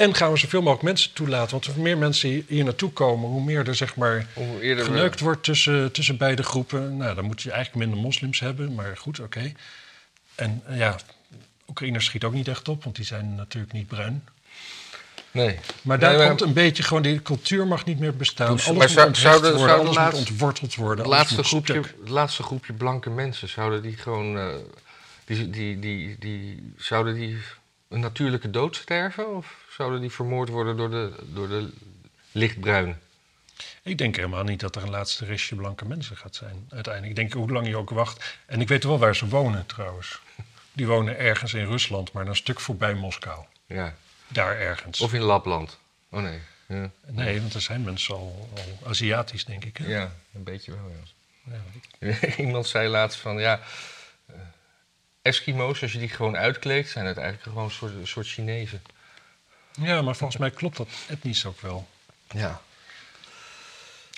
En gaan we zoveel mogelijk mensen toelaten. Want hoe meer mensen hier naartoe komen, hoe meer er zeg maar Hoe eerder we- geneukt wordt tussen, tussen beide groepen. Nou, dan moet je eigenlijk minder moslims hebben, maar goed, oké. En eh, ja, Oekraïners schiet ook niet echt op, want die zijn natuurlijk niet bruin. Nee. Maar daar Nee, komt een beetje gewoon, die cultuur mag niet meer bestaan. Toen- Alles maar moet zouden- worden, zouden alles laatst- moet ontworteld worden. Het laatste, groepje, het laatste groepje blanke mensen, zouden die gewoon. eh, die, die, die, die, zouden die een natuurlijke dood sterven? Of zouden die vermoord worden door de, door de lichtbruine? Ik denk helemaal niet dat er een laatste restje blanke mensen gaat zijn. Uiteindelijk. Ik denk hoe lang je ook wacht. En ik weet wel waar ze wonen trouwens. Die wonen ergens in Rusland, maar een stuk voorbij Moskou. Ja. Daar ergens. Of in Lapland? Oh nee. Ja, Nee, want er zijn mensen al, al Aziatisch, denk ik. Hè? ja een beetje wel. Ja. Ja. Iemand zei laatst van ja. Eskimo's, als je die gewoon uitkleedt, zijn het eigenlijk gewoon een soort, een soort Chinezen. Ja, maar volgens mij klopt dat etnisch ook wel. Ja.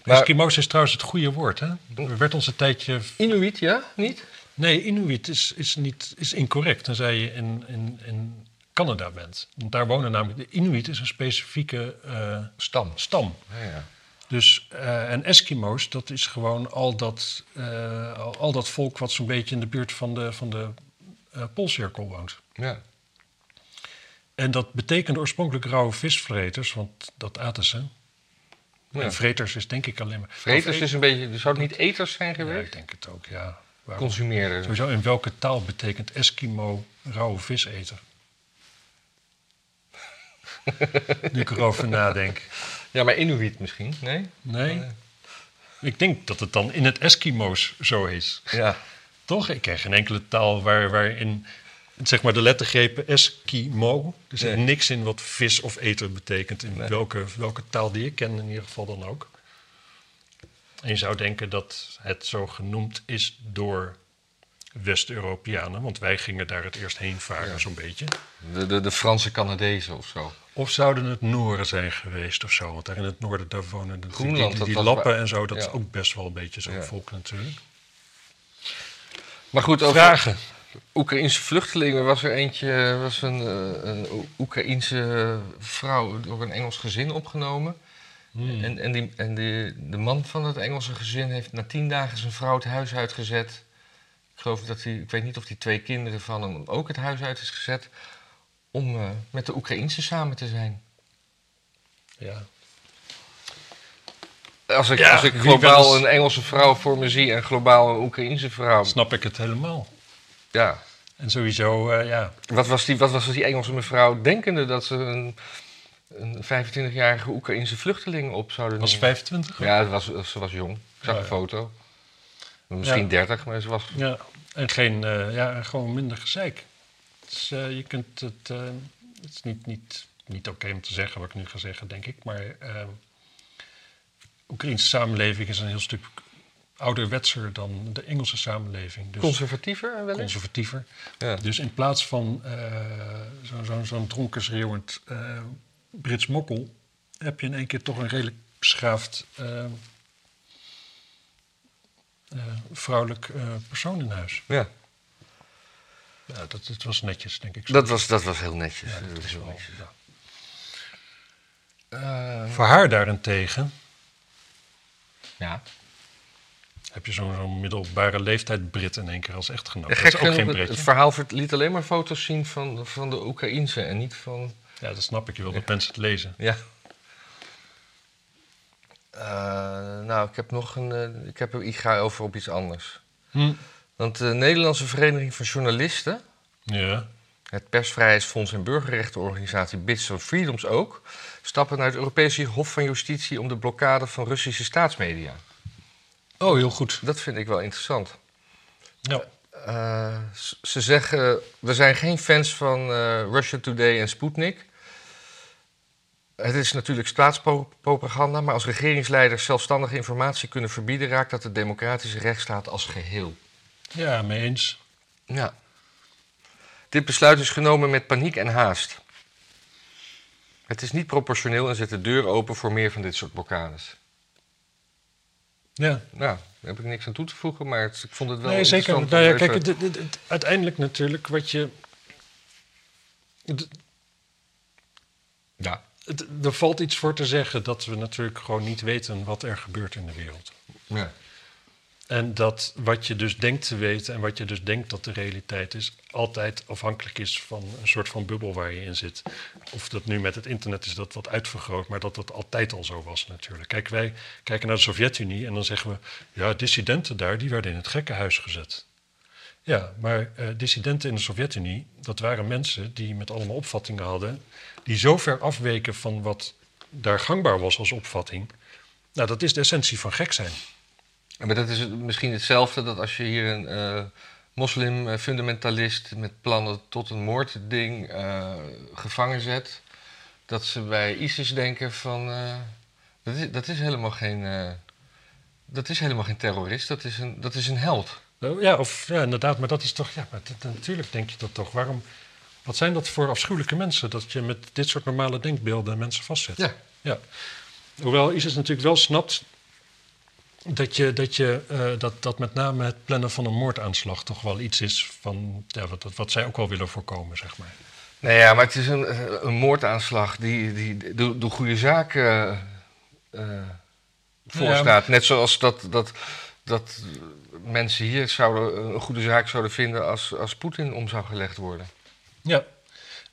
Maar... Eskimo's is trouwens het goede woord, hè? Er werd ons een tijdje... Inuit, ja? Niet? Nee, Inuit is, is, niet, is incorrect, tenzij je in, in, in Canada bent. Want daar wonen namelijk... De Inuit is een specifieke eh, Stam. stam. Ja, ja. Dus, eh, en Eskimo's, dat is gewoon al dat, eh, al, al dat volk wat zo'n beetje in de buurt van de, van de eh, Poolcirkel woont. ja. En dat betekende oorspronkelijk rauwe visvreters, want dat aten ze. Ja. En vreters is denk ik alleen maar... Vreters is een beetje. Zou het niet eters zijn Ja, geweest? ik denk het ook, ja. Waarom? Consumeerder. Sowieso, in welke taal betekent Eskimo rauwe viseter? nu ik erover nadenk. Ja, maar Inuit misschien? Nee? Nee? Nee. Ik denk dat het dan in het Eskimo's zo is. Ja. Toch? Ik ken geen enkele taal waar, waarin zeg maar de lettergrepen Eskimo. Er zit Nee. niks in wat vis of eter betekent. In Nee. welke, welke taal die ik ken in ieder geval dan ook. En je zou denken dat het zo genoemd is door West-Europeanen. Want wij gingen daar het eerst heen varen Ja. zo'n beetje. De, de, de Franse Canadezen of zo. Of zouden het Nooren zijn geweest of zo? Want daar in het noorden daar wonen de, Groenland, die, die lappen en zo. Dat ja. is ook best wel een beetje zo'n Ja. volk natuurlijk. Maar goed, over Vragen? Oekraïnse vluchtelingen was er eentje, was een, eh, een Oekraïense vrouw door een Engels gezin opgenomen. Hmm. En, en, die, en die, de man van het Engelse gezin heeft na tien dagen zijn vrouw het huis uitgezet. Ik geloof dat hij, ik weet niet of die twee kinderen van hem ook het huis uit is gezet. Om eh, met de Oekraïense samen te zijn. Ja. Als ik, Ja, als ik globaal een Engelse vrouw voor me zie en globaal een Oekraïense vrouw. Snap ik het helemaal. Ja. En sowieso, eh, ja, Wat was, die, wat was die Engelse mevrouw denkende dat ze een, een 25-jarige Oekraïense vluchteling op zouden was nemen? 25. Ja, het was, ze was jong. Ik zag een ja. foto. Misschien Ja. 30, maar ze was... Ja, en geen, eh, ja, gewoon minder gezeik. Dus, eh, je kunt het, het is niet, niet, niet oké om te zeggen wat ik nu ga zeggen, denk ik. Maar Oekraïnse samenleving is een heel stuk ouderwetser dan de Engelse samenleving. Dus Conservatiever wellicht? conservatiever. Ja. Dus in plaats van eh, zo- zo- zo'n dronken schreeuwend eh, Brits mokkel, heb je in één keer toch een redelijk beschaafd eh, vrouwelijk persoon in huis. ja. Ja, dat, dat was netjes, denk ik. Dat, was, dat was heel netjes. Ja, Dat dat was is heel wel, netjes. Voor haar daarentegen ja. heb je zo'n zo'n middelbare leeftijd Brit in één keer als echtgenoot. Ja, dat is gek ook geen het, Bretje. het verhaal liet alleen maar foto's zien van, van de Oekraïense en niet van... Ja, dat snap ik. Je wil dat mensen het lezen. Ja. Eh, nou, ik heb nog een... eh, ik, heb, ik ga over op iets anders. Hm. Want de Nederlandse Vereniging van Journalisten... Ja. Het Persvrijheidsfonds en burgerrechtenorganisatie Bits of Freedoms ook... stappen naar het Europese Hof van Justitie om de blokkade van Russische staatsmedia. Oh, heel goed. Dat vind ik wel interessant. Ja. Eh, ze zeggen, we zijn geen fans van eh, Russia Today en Sputnik. Het is natuurlijk staatspropaganda, maar als regeringsleiders zelfstandige informatie kunnen verbieden, raakt dat de democratische rechtsstaat als geheel. ja, mee eens. Ja. Dit besluit is genomen met paniek en haast. Het is niet proportioneel en zet de deur open voor meer van dit soort blokkades. Ja. Nou, daar heb ik niks aan toe te voegen, maar het- ik vond het wel Nee, zeker. Nou ja, kijk, even- het- het- het- uiteindelijk natuurlijk wat je... Ja. Er valt iets voor te zeggen dat we natuurlijk gewoon niet weten wat er gebeurt in de wereld. ja. En dat wat je dus denkt te weten en wat je dus denkt dat de realiteit is, altijd afhankelijk is van een soort van bubbel waar je in zit. Of dat nu met het internet is dat wat uitvergroot, maar dat dat altijd al zo was natuurlijk. Kijk, wij kijken naar de Sovjet-Unie en dan zeggen we, ja, dissidenten daar, die werden in het gekkenhuis gezet. Ja, maar eh, dissidenten in de Sovjet-Unie, dat waren mensen die met allemaal opvattingen hadden, die zo ver afweken van wat daar gangbaar was als opvatting. Nou, dat is de essentie van gek zijn. Maar dat is misschien hetzelfde dat als je hier een eh moslim-fundamentalist met plannen tot een moordding eh, gevangen zet, dat ze bij ISIS denken van eh, dat, is, dat is helemaal geen eh, dat is helemaal geen terrorist, dat is een, dat is een held. Nou, Ja, of, ja, inderdaad, maar dat is toch, ja, maar dat- natuurlijk denk je dat toch. Waarom, wat zijn dat voor afschuwelijke mensen dat je met dit soort normale denkbeelden mensen vastzet? Ja. ja. Hoewel ISIS natuurlijk wel snapt dat, je, dat, je, eh, dat, dat met name het plannen van een moordaanslag toch wel iets is van ja, wat, wat, wat zij ook wel willen voorkomen, zeg maar. Nee, ja, maar het is een, een moordaanslag die, die de, de goede zaak eh, eh, voorstaat. Net zoals dat, dat, dat mensen hier zouden, een goede zaak zouden vinden als, als Poetin om zou gelegd worden. Ja,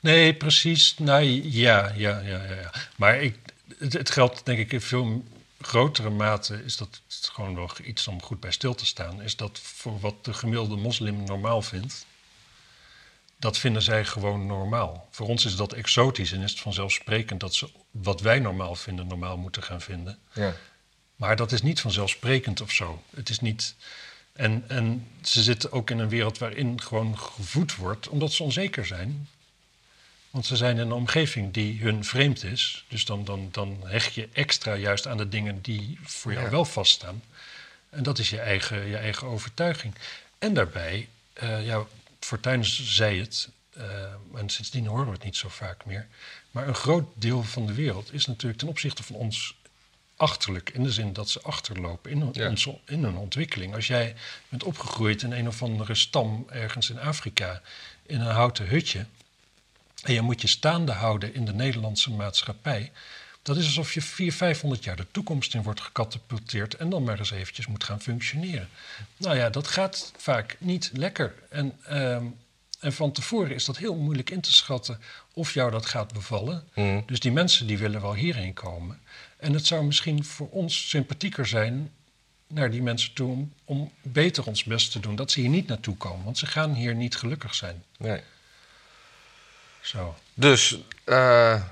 nee, precies. Nou ja, ja, ja, ja. ja. Maar ik, het, het geldt denk ik veel grotere mate, is dat gewoon nog iets om goed bij stil te staan, is dat voor wat de gemiddelde moslim normaal vindt, dat vinden zij gewoon normaal. Voor ons is dat exotisch en is het vanzelfsprekend dat ze wat wij normaal vinden, normaal moeten gaan vinden. Ja. Maar dat is niet vanzelfsprekend of zo. Het is niet. En, en ze zitten ook in een wereld waarin gewoon gevoed wordt, omdat ze onzeker zijn. Want ze zijn in een omgeving die hun vreemd is. Dus dan, dan, dan hecht je extra juist aan de dingen die voor jou Ja. wel vaststaan. En dat is je eigen, je eigen overtuiging. En daarbij, eh ja, Fortuyn zei het, eh, en sindsdien horen we het niet zo vaak meer. Maar een groot deel van de wereld is natuurlijk ten opzichte van ons achterlijk. In de zin dat ze achterlopen in, Ja. onze, in hun ontwikkeling. Als jij bent opgegroeid in een of andere stam ergens in Afrika, in een houten hutje. En je moet je staande houden in de Nederlandse maatschappij. Dat is alsof je 400, 500 jaar de toekomst in wordt gecatapulteerd en dan maar eens eventjes moet gaan functioneren. Nou ja, dat gaat vaak niet lekker. En, ehm, en van tevoren is dat heel moeilijk in te schatten of jou dat gaat bevallen. Mhm. Dus die mensen die willen wel hierheen komen. En het zou misschien voor ons sympathieker zijn naar die mensen toe om, om beter ons best te doen. Dat ze hier niet naartoe komen, want ze gaan hier niet gelukkig zijn. Nee. Zo. Dus eh,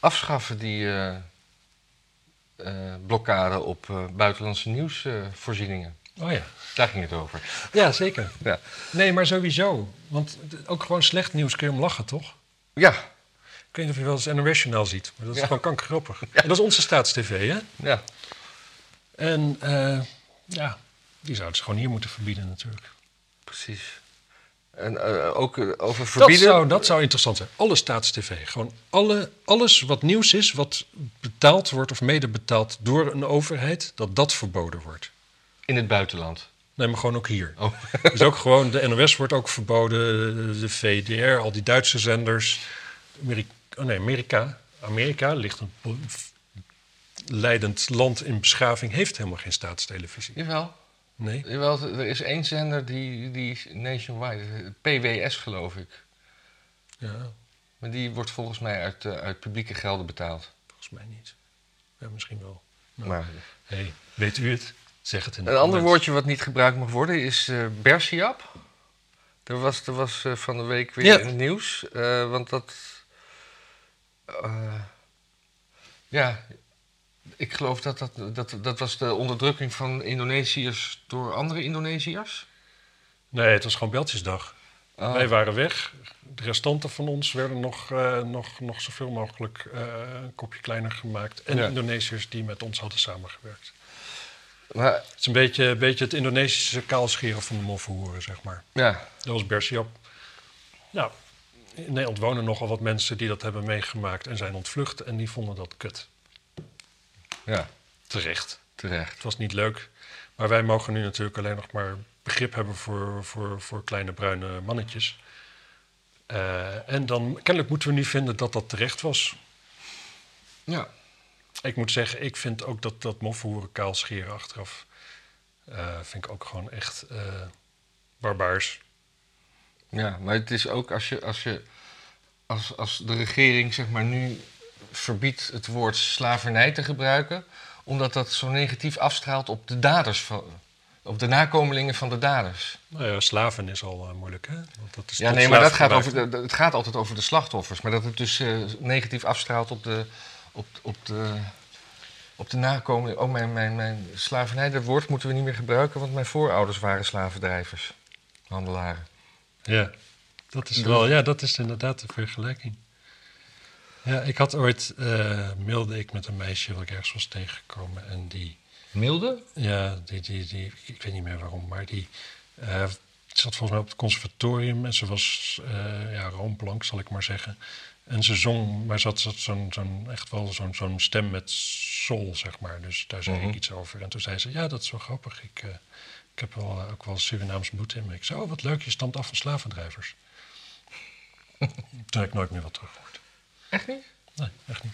afschaffen die eh, blokkade op buitenlandse nieuwsvoorzieningen. Oh ja. Daar ging het over. Ja, zeker. Ja. Nee, maar sowieso. Want ook gewoon slecht nieuws kun je om lachen, toch? Ja, Ik weet niet of je wel eens NOS-journaal ziet, maar dat is Ja. gewoon kankergrappig. En dat is onze staatstv, hè? ja. En ja, die zouden ze gewoon hier moeten verbieden natuurlijk. precies. En eh, ook eh, over Dat verbieden. zou, dat zou interessant zijn. Alle staatstv. Gewoon alle, alles wat nieuws is, wat betaald wordt of mede betaald door een overheid, dat dat verboden wordt. In het buitenland. Nee, maar gewoon ook hier. Oh. Dus ook gewoon, de NOS wordt ook verboden, de VDR, al die Duitse zenders. Ameri oh nee, Amerika. Amerika ligt een leidend land in beschaving, heeft helemaal geen staatstelevisie. Jawel. Nee. Jawel, er is één zender die, die nationwide, PWS geloof ik. Ja, Maar die wordt volgens mij uit, eh, uit publieke gelden betaald. volgens mij niet. Ja, misschien wel. Maar hey, weet u het? Zeg het in de een ander woordje wat niet gebruikt mag worden is eh Bersiap. Er was, er was eh, van de week weer Ja. in het nieuws. want dat. ja, ik geloof dat dat, dat dat was de onderdrukking van Indonesiërs door andere Indonesiërs. Nee, het was gewoon Beltjesdag. Ah, Wij waren weg. De restanten van ons werden nog, eh, nog, nog zoveel mogelijk eh, een kopje kleiner gemaakt. En Ja. Indonesiërs die met ons hadden samengewerkt. maar, Het is een beetje, een beetje het Indonesische kaalscheren van de moffenhoeren, zeg maar. ja, Dat was Bersiap. Nou, in Nederland wonen nogal wat mensen die dat hebben meegemaakt en zijn ontvlucht. En die vonden dat kut. Ja, Terecht. terecht. Het was niet leuk. Maar wij mogen nu natuurlijk alleen nog maar begrip hebben voor, voor, voor kleine bruine mannetjes. Eh, en dan kennelijk moeten we nu vinden dat dat terecht was. Ja. Ik moet zeggen, ik vind ook dat dat moffenhoeren kaal scheren achteraf... eh, vind ik ook gewoon echt eh, barbaars. Ja, maar het is ook als je, als je als, als de regering zeg maar nu verbiedt het woord slavernij te gebruiken, omdat dat zo negatief afstraalt op de daders van, op de nakomelingen van de daders. Nou ja, slaven is al eh, moeilijk, hè? Want dat is Ja, nee, maar dat gaat over de, het gaat altijd over de slachtoffers, maar dat het dus eh, negatief afstraalt op de, op, op de, op de nakomelingen. Oh, mijn, mijn, mijn slavernij, dat woord moeten we niet meer gebruiken, want mijn voorouders waren slavendrijvers, handelaren. Ja, dat is Dus- wel, ja, dat is inderdaad de vergelijking. Ja, ik had ooit, eh mailde ik met een meisje wat ik ergens was tegengekomen. En die, Milde? ja, die, die, die ik weet niet meer waarom, maar die eh, zat volgens mij op het conservatorium. En ze was, eh ja, roomplank zal ik maar zeggen. En ze zong, maar ze had, zo'n, zo'n, echt wel zo'n, zo'n stem met soul, zeg maar. Dus daar zei Mhm. ik iets over. En toen zei ze, ja, dat is wel grappig. Ik, ik heb wel, ook wel Surinaams bloed in me. Ik zei, oh, wat leuk, je stamt af van slavendrijvers. Toen heb ik nooit meer wat teruggehoord. Echt niet? Nee, echt niet.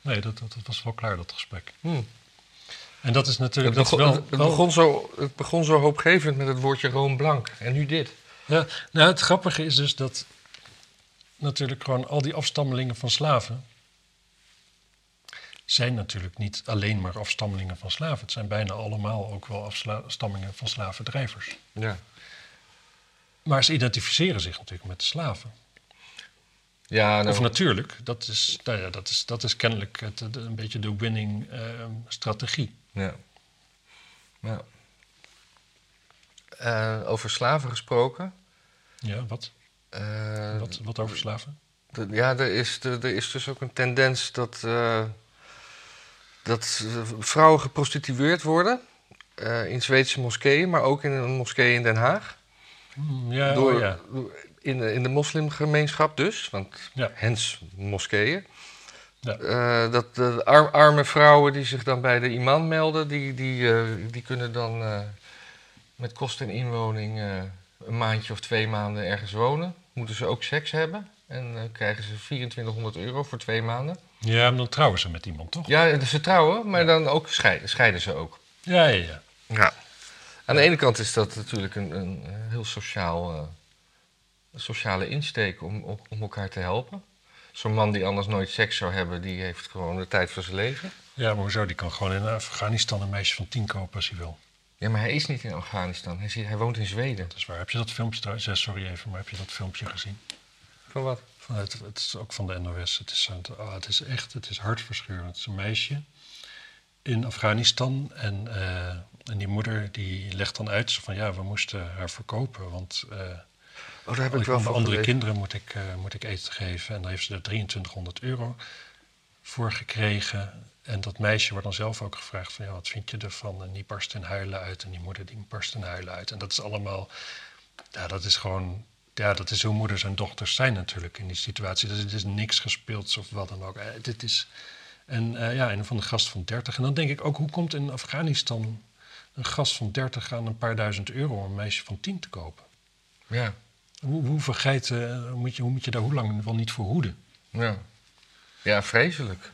Nee, dat, dat, dat was wel klaar, dat gesprek. Hm. En dat is Het, natuurlijk dat is begon, wel, het, het wel- begon zo, het begon zo hoopgevend met het woordje roomblank. En nu dit. Ja, nou, het grappige is dus dat natuurlijk gewoon al die afstammelingen van slaven zijn natuurlijk niet alleen maar afstammelingen van slaven. Het zijn bijna allemaal ook wel afstammelingen van slavendrijvers. Ja. Maar ze identificeren zich natuurlijk met de slaven. Ja, nou, Of natuurlijk, dat is, nou ja, dat is, dat is kennelijk het, een beetje de winning eh, strategie. ja. ja. Eh, over slaven gesproken. Ja, wat? Eh, Wat, wat over slaven? ja, er is, er is dus ook een tendens dat, eh, dat vrouwen geprostitueerd worden. in Zweedse moskeeën, maar ook in een moskee in Den Haag. Hmm, ja, Door, oh ja. In, de, in de moslimgemeenschap dus, want Ja. hens moskeeën. Ja. Eh, dat de ar- arme vrouwen die zich dan bij de imam melden, die, die, eh, die kunnen dan eh, met kosten en inwoning een maandje of twee maanden ergens wonen. Moeten ze ook seks hebben en krijgen ze 2400 euro voor twee maanden. ja, maar dan trouwen ze met iemand, toch? Ja, ze trouwen, maar dan ook scheiden, scheiden ze ook. Ja, ja, ja. Ja. Aan de ene kant is dat natuurlijk een, een heel sociaal, sociale insteek om, om, om elkaar te helpen. Zo'n man die anders nooit seks zou hebben, die heeft gewoon de tijd van zijn leven. Ja, maar hoezo? Die kan gewoon in Afghanistan een meisje van tien kopen als hij wil. Ja, maar hij is niet in Afghanistan. Hij, zit, hij woont in Zweden. Dat is waar. Heb je dat filmpje trouwens? Ja, sorry even, maar heb je dat filmpje gezien? Van wat? Van het, het is ook van de NOS. Het is, oh, het is echt, het is hartverscheurend. Het is een meisje in Afghanistan en, eh, en die moeder die legt dan uit van ja, we moesten haar verkopen, want eh, Oh, daar heb ik wel aan de van andere kinderen moet ik, eh, moet ik eten geven. En daar heeft ze er 2300 euro voor gekregen. En dat meisje wordt dan zelf ook gevraagd van ja, wat vind je ervan? En die barst in huilen uit en die moeder die barst in huilen uit. En dat is allemaal, ja, dat is gewoon, ja, dat is hoe moeders en dochters zijn natuurlijk in die situatie. Dus het is niks gespeeld of wat dan ook. Eh, dit is, en eh, ja, en van een gast van 30. En dan denk ik ook, hoe komt in Afghanistan een gast van 30 aan een paar duizend euro om een meisje van 10 te kopen? Ja, Hoe, hoeveel geiten eh, moet je, hoe moet je daar hoe lang wel niet voor hoeden? ja. Ja, vreselijk.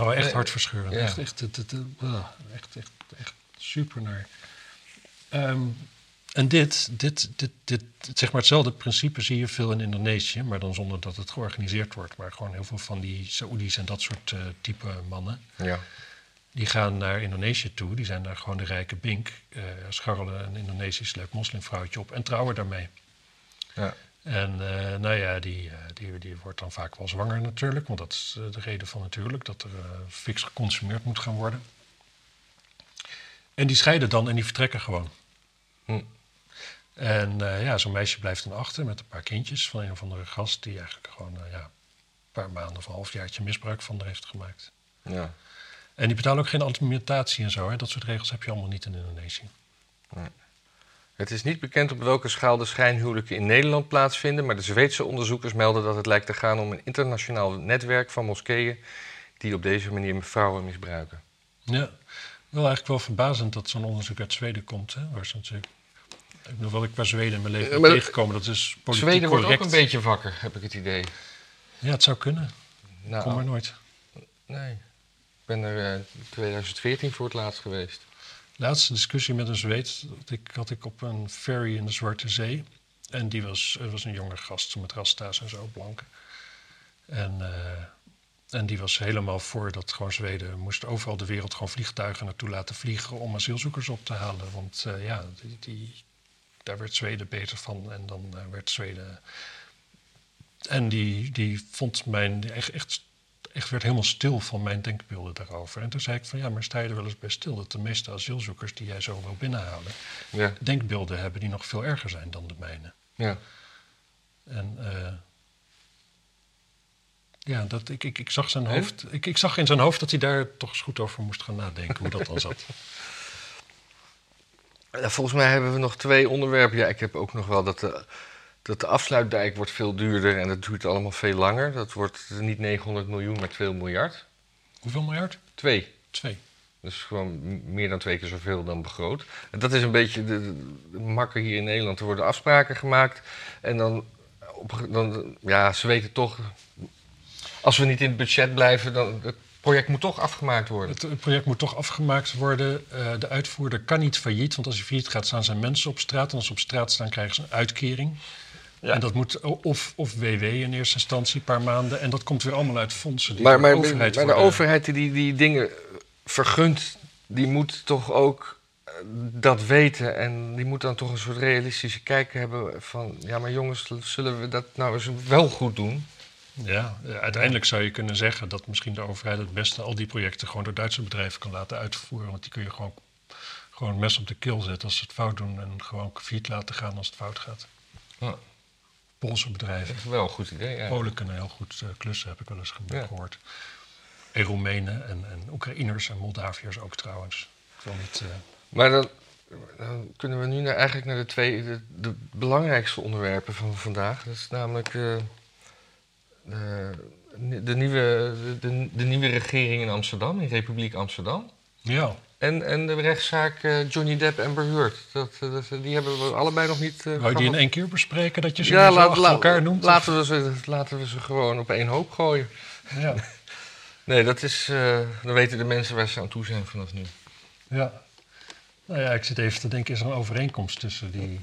Oh, echt hartverscheurend. ja. Echt, echt, het- ah, echt, echt, echt super naar. Ehm, en dit, dit, dit, dit, zeg maar hetzelfde principe zie je veel in Indonesië, maar dan zonder dat het georganiseerd wordt. Maar gewoon heel veel van die Saoedi's en dat soort eh, type mannen, Ja. die gaan naar Indonesië toe. Die zijn daar gewoon de rijke bink, eh scharrelen een Indonesisch leuk moslimvrouwtje op en trouwen daarmee. Ja. En eh, nou ja, die, eh, die, die wordt dan vaak wel zwanger natuurlijk. Want dat is eh, de reden van natuurlijk dat er eh, fix geconsumeerd moet gaan worden. En die scheiden dan en die vertrekken gewoon. Hm. En ja, zo'n meisje blijft dan achter met een paar kindjes van een of andere gast... die eigenlijk gewoon ja, een paar maanden of een halfjaartje misbruik van haar heeft gemaakt. Ja. En die betalen ook geen alimentatie en zo. Hè? Dat soort regels heb je allemaal niet in Indonesië. Het is niet bekend op welke schaal de schijnhuwelijken in Nederland plaatsvinden, maar de Zweedse onderzoekers melden dat het lijkt te gaan om een internationaal netwerk van moskeeën die op deze manier vrouwen misbruiken. Ja, wel eigenlijk wel verbazend dat zo'n onderzoek uit Zweden komt. Hè? Waar ze natuurlijk... Ik bedoel, wat ik bij Zweden in mijn leven Ja, ben tegengekomen, dat is politiek Zweden wordt correct. ook een beetje wakker, heb ik het idee. Ja, het zou kunnen. Nou, Kom maar nooit. Nee. Ik ben er in 2014 voor het laatst geweest. Laatste discussie met een Zweed ik, had ik op een ferry in de Zwarte Zee. En die was, was een jonge gast met rasta's en zo, blanke. En, eh, en die was helemaal voor dat gewoon Zweden moest overal de wereld gewoon vliegtuigen naartoe laten vliegen om asielzoekers op te halen. Want eh, ja, die, die, daar werd Zweden beter van en dan eh, werd Zweden. En die, die vond mijn echt, echt, echt werd helemaal stil van mijn denkbeelden daarover. En toen zei ik van ja, maar sta je er wel eens bij stil dat de meeste asielzoekers die jij zo wil binnenhalen, Ja. denkbeelden hebben die nog veel erger zijn dan de mijne. Ja. En eh, ja, dat, ik, ik, ik zag zijn hoofd. Ik, ik zag in zijn hoofd dat hij daar toch eens goed over moest gaan nadenken hoe dat dan zat. Volgens mij hebben we nog twee onderwerpen. Ja, ik heb ook nog wel dat de, dat de afsluitdijk wordt veel duurder en dat duurt allemaal veel langer. Dat wordt niet 900 miljoen, maar 2 miljard. Hoeveel miljard? Twee. Twee. Dus gewoon meer dan twee keer zoveel dan begroot. En dat is een beetje de, makker hier in Nederland. Er worden afspraken gemaakt en dan, op, dan... Ja, ze weten toch... Als we niet in het budget blijven, dan... Het project moet toch afgemaakt worden. Het, het project moet toch afgemaakt worden. Eh, de uitvoerder kan niet failliet, want als hij failliet gaat, staan zijn mensen op straat. En als ze op straat staan, krijgen ze een uitkering. Ja. En dat moet of, of WW in eerste instantie, een paar maanden. En dat komt weer allemaal uit fondsen. Die Maar, de overheid maar de overheid die die, dingen vergunt, die moet toch ook eh, dat weten. En die moet dan toch een soort realistische kijk hebben van... Ja, maar jongens, zullen we dat nou eens wel goed doen? Ja, uiteindelijk zou je kunnen zeggen dat misschien de overheid het beste al die projecten gewoon door Duitse bedrijven kan laten uitvoeren. Want die kun je gewoon, gewoon mes op de keel zetten als ze het fout doen en gewoon failliet laten gaan als het fout gaat. Ja. Poolse bedrijven. Dat is wel een goed idee, ja. Polen kunnen heel goed eh, klussen, heb ik wel eens Ja. gehoord. En Roemenen en, en Oekraïners en Moldaviërs ook trouwens. Ik wil niet, eh, Maar dan, dan kunnen we nu naar, eigenlijk naar de twee de, de belangrijkste onderwerpen van vandaag. Dat is namelijk eh, de, de, nieuwe, de, de nieuwe regering in Amsterdam, in Republiek Amsterdam. ja, En, en de rechtszaak eh, Johnny Depp en Heard. Dat, eh, dat, die hebben we allebei nog niet... eh, wou je die in één keer bespreken dat je ze ja, laat- elkaar noemt? Laten we, ze, laten we ze gewoon op één hoop gooien. Ja, Nee, dat is... dan weten de mensen waar ze aan toe zijn vanaf nu. ja. Nou ja, ik zit even te denken, is er een overeenkomst tussen die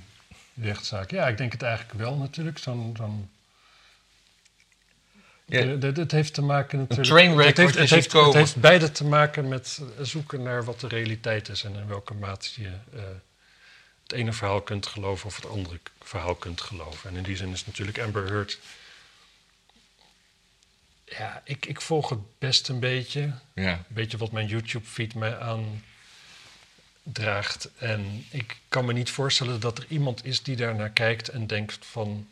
rechtszaak? Ja, ik denk het eigenlijk wel natuurlijk. Zo'n... zo'n De- de- Het heeft te maken natuurlijk... trainwreck het heeft, het, heeft, het heeft beide te maken met zoeken naar wat de realiteit is... en in welke mate je eh, het ene verhaal kunt geloven of het andere verhaal kunt geloven. En in die zin is natuurlijk Amber Heard... Ja, ik, ik volg het best een beetje. Ja. Een beetje wat mijn YouTube-feed mij aandraagt. En ik kan me niet voorstellen dat er iemand is die daar naar kijkt en denkt van...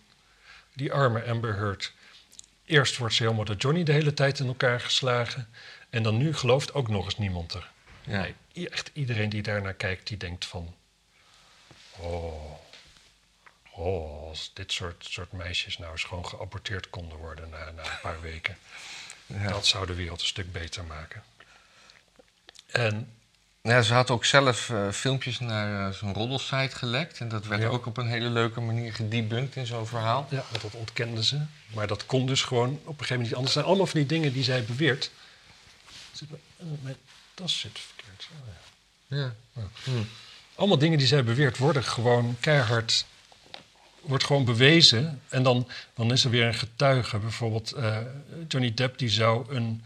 die arme Amber Heard. Eerst wordt ze helemaal door Johnny de hele tijd in elkaar geslagen. En dan nu gelooft ook nog eens niemand er. Ja. Nee, echt iedereen die daar naar kijkt, die denkt van... Oh, oh als dit soort, soort meisjes nou eens gewoon geaborteerd konden worden na, na een paar weken... Ja. Dat zou de wereld een stuk beter maken. En Ja, ze had ook zelf eh, filmpjes naar eh, zo'n roddelsite gelekt. En dat werd Ja. ook op een hele leuke manier gedebunked in zo'n verhaal. ja, want dat ontkenden ze. Maar dat kon dus gewoon op een gegeven moment niet anders. Zijn allemaal van die dingen die zij beweert. Mijn- eh, Mijn tas zit verkeerd. Oh, ja. Ja. Allemaal dingen die zij beweert worden gewoon keihard... wordt gewoon bewezen. En dan, dan is er weer een getuige. Bijvoorbeeld Johnny Depp die zou een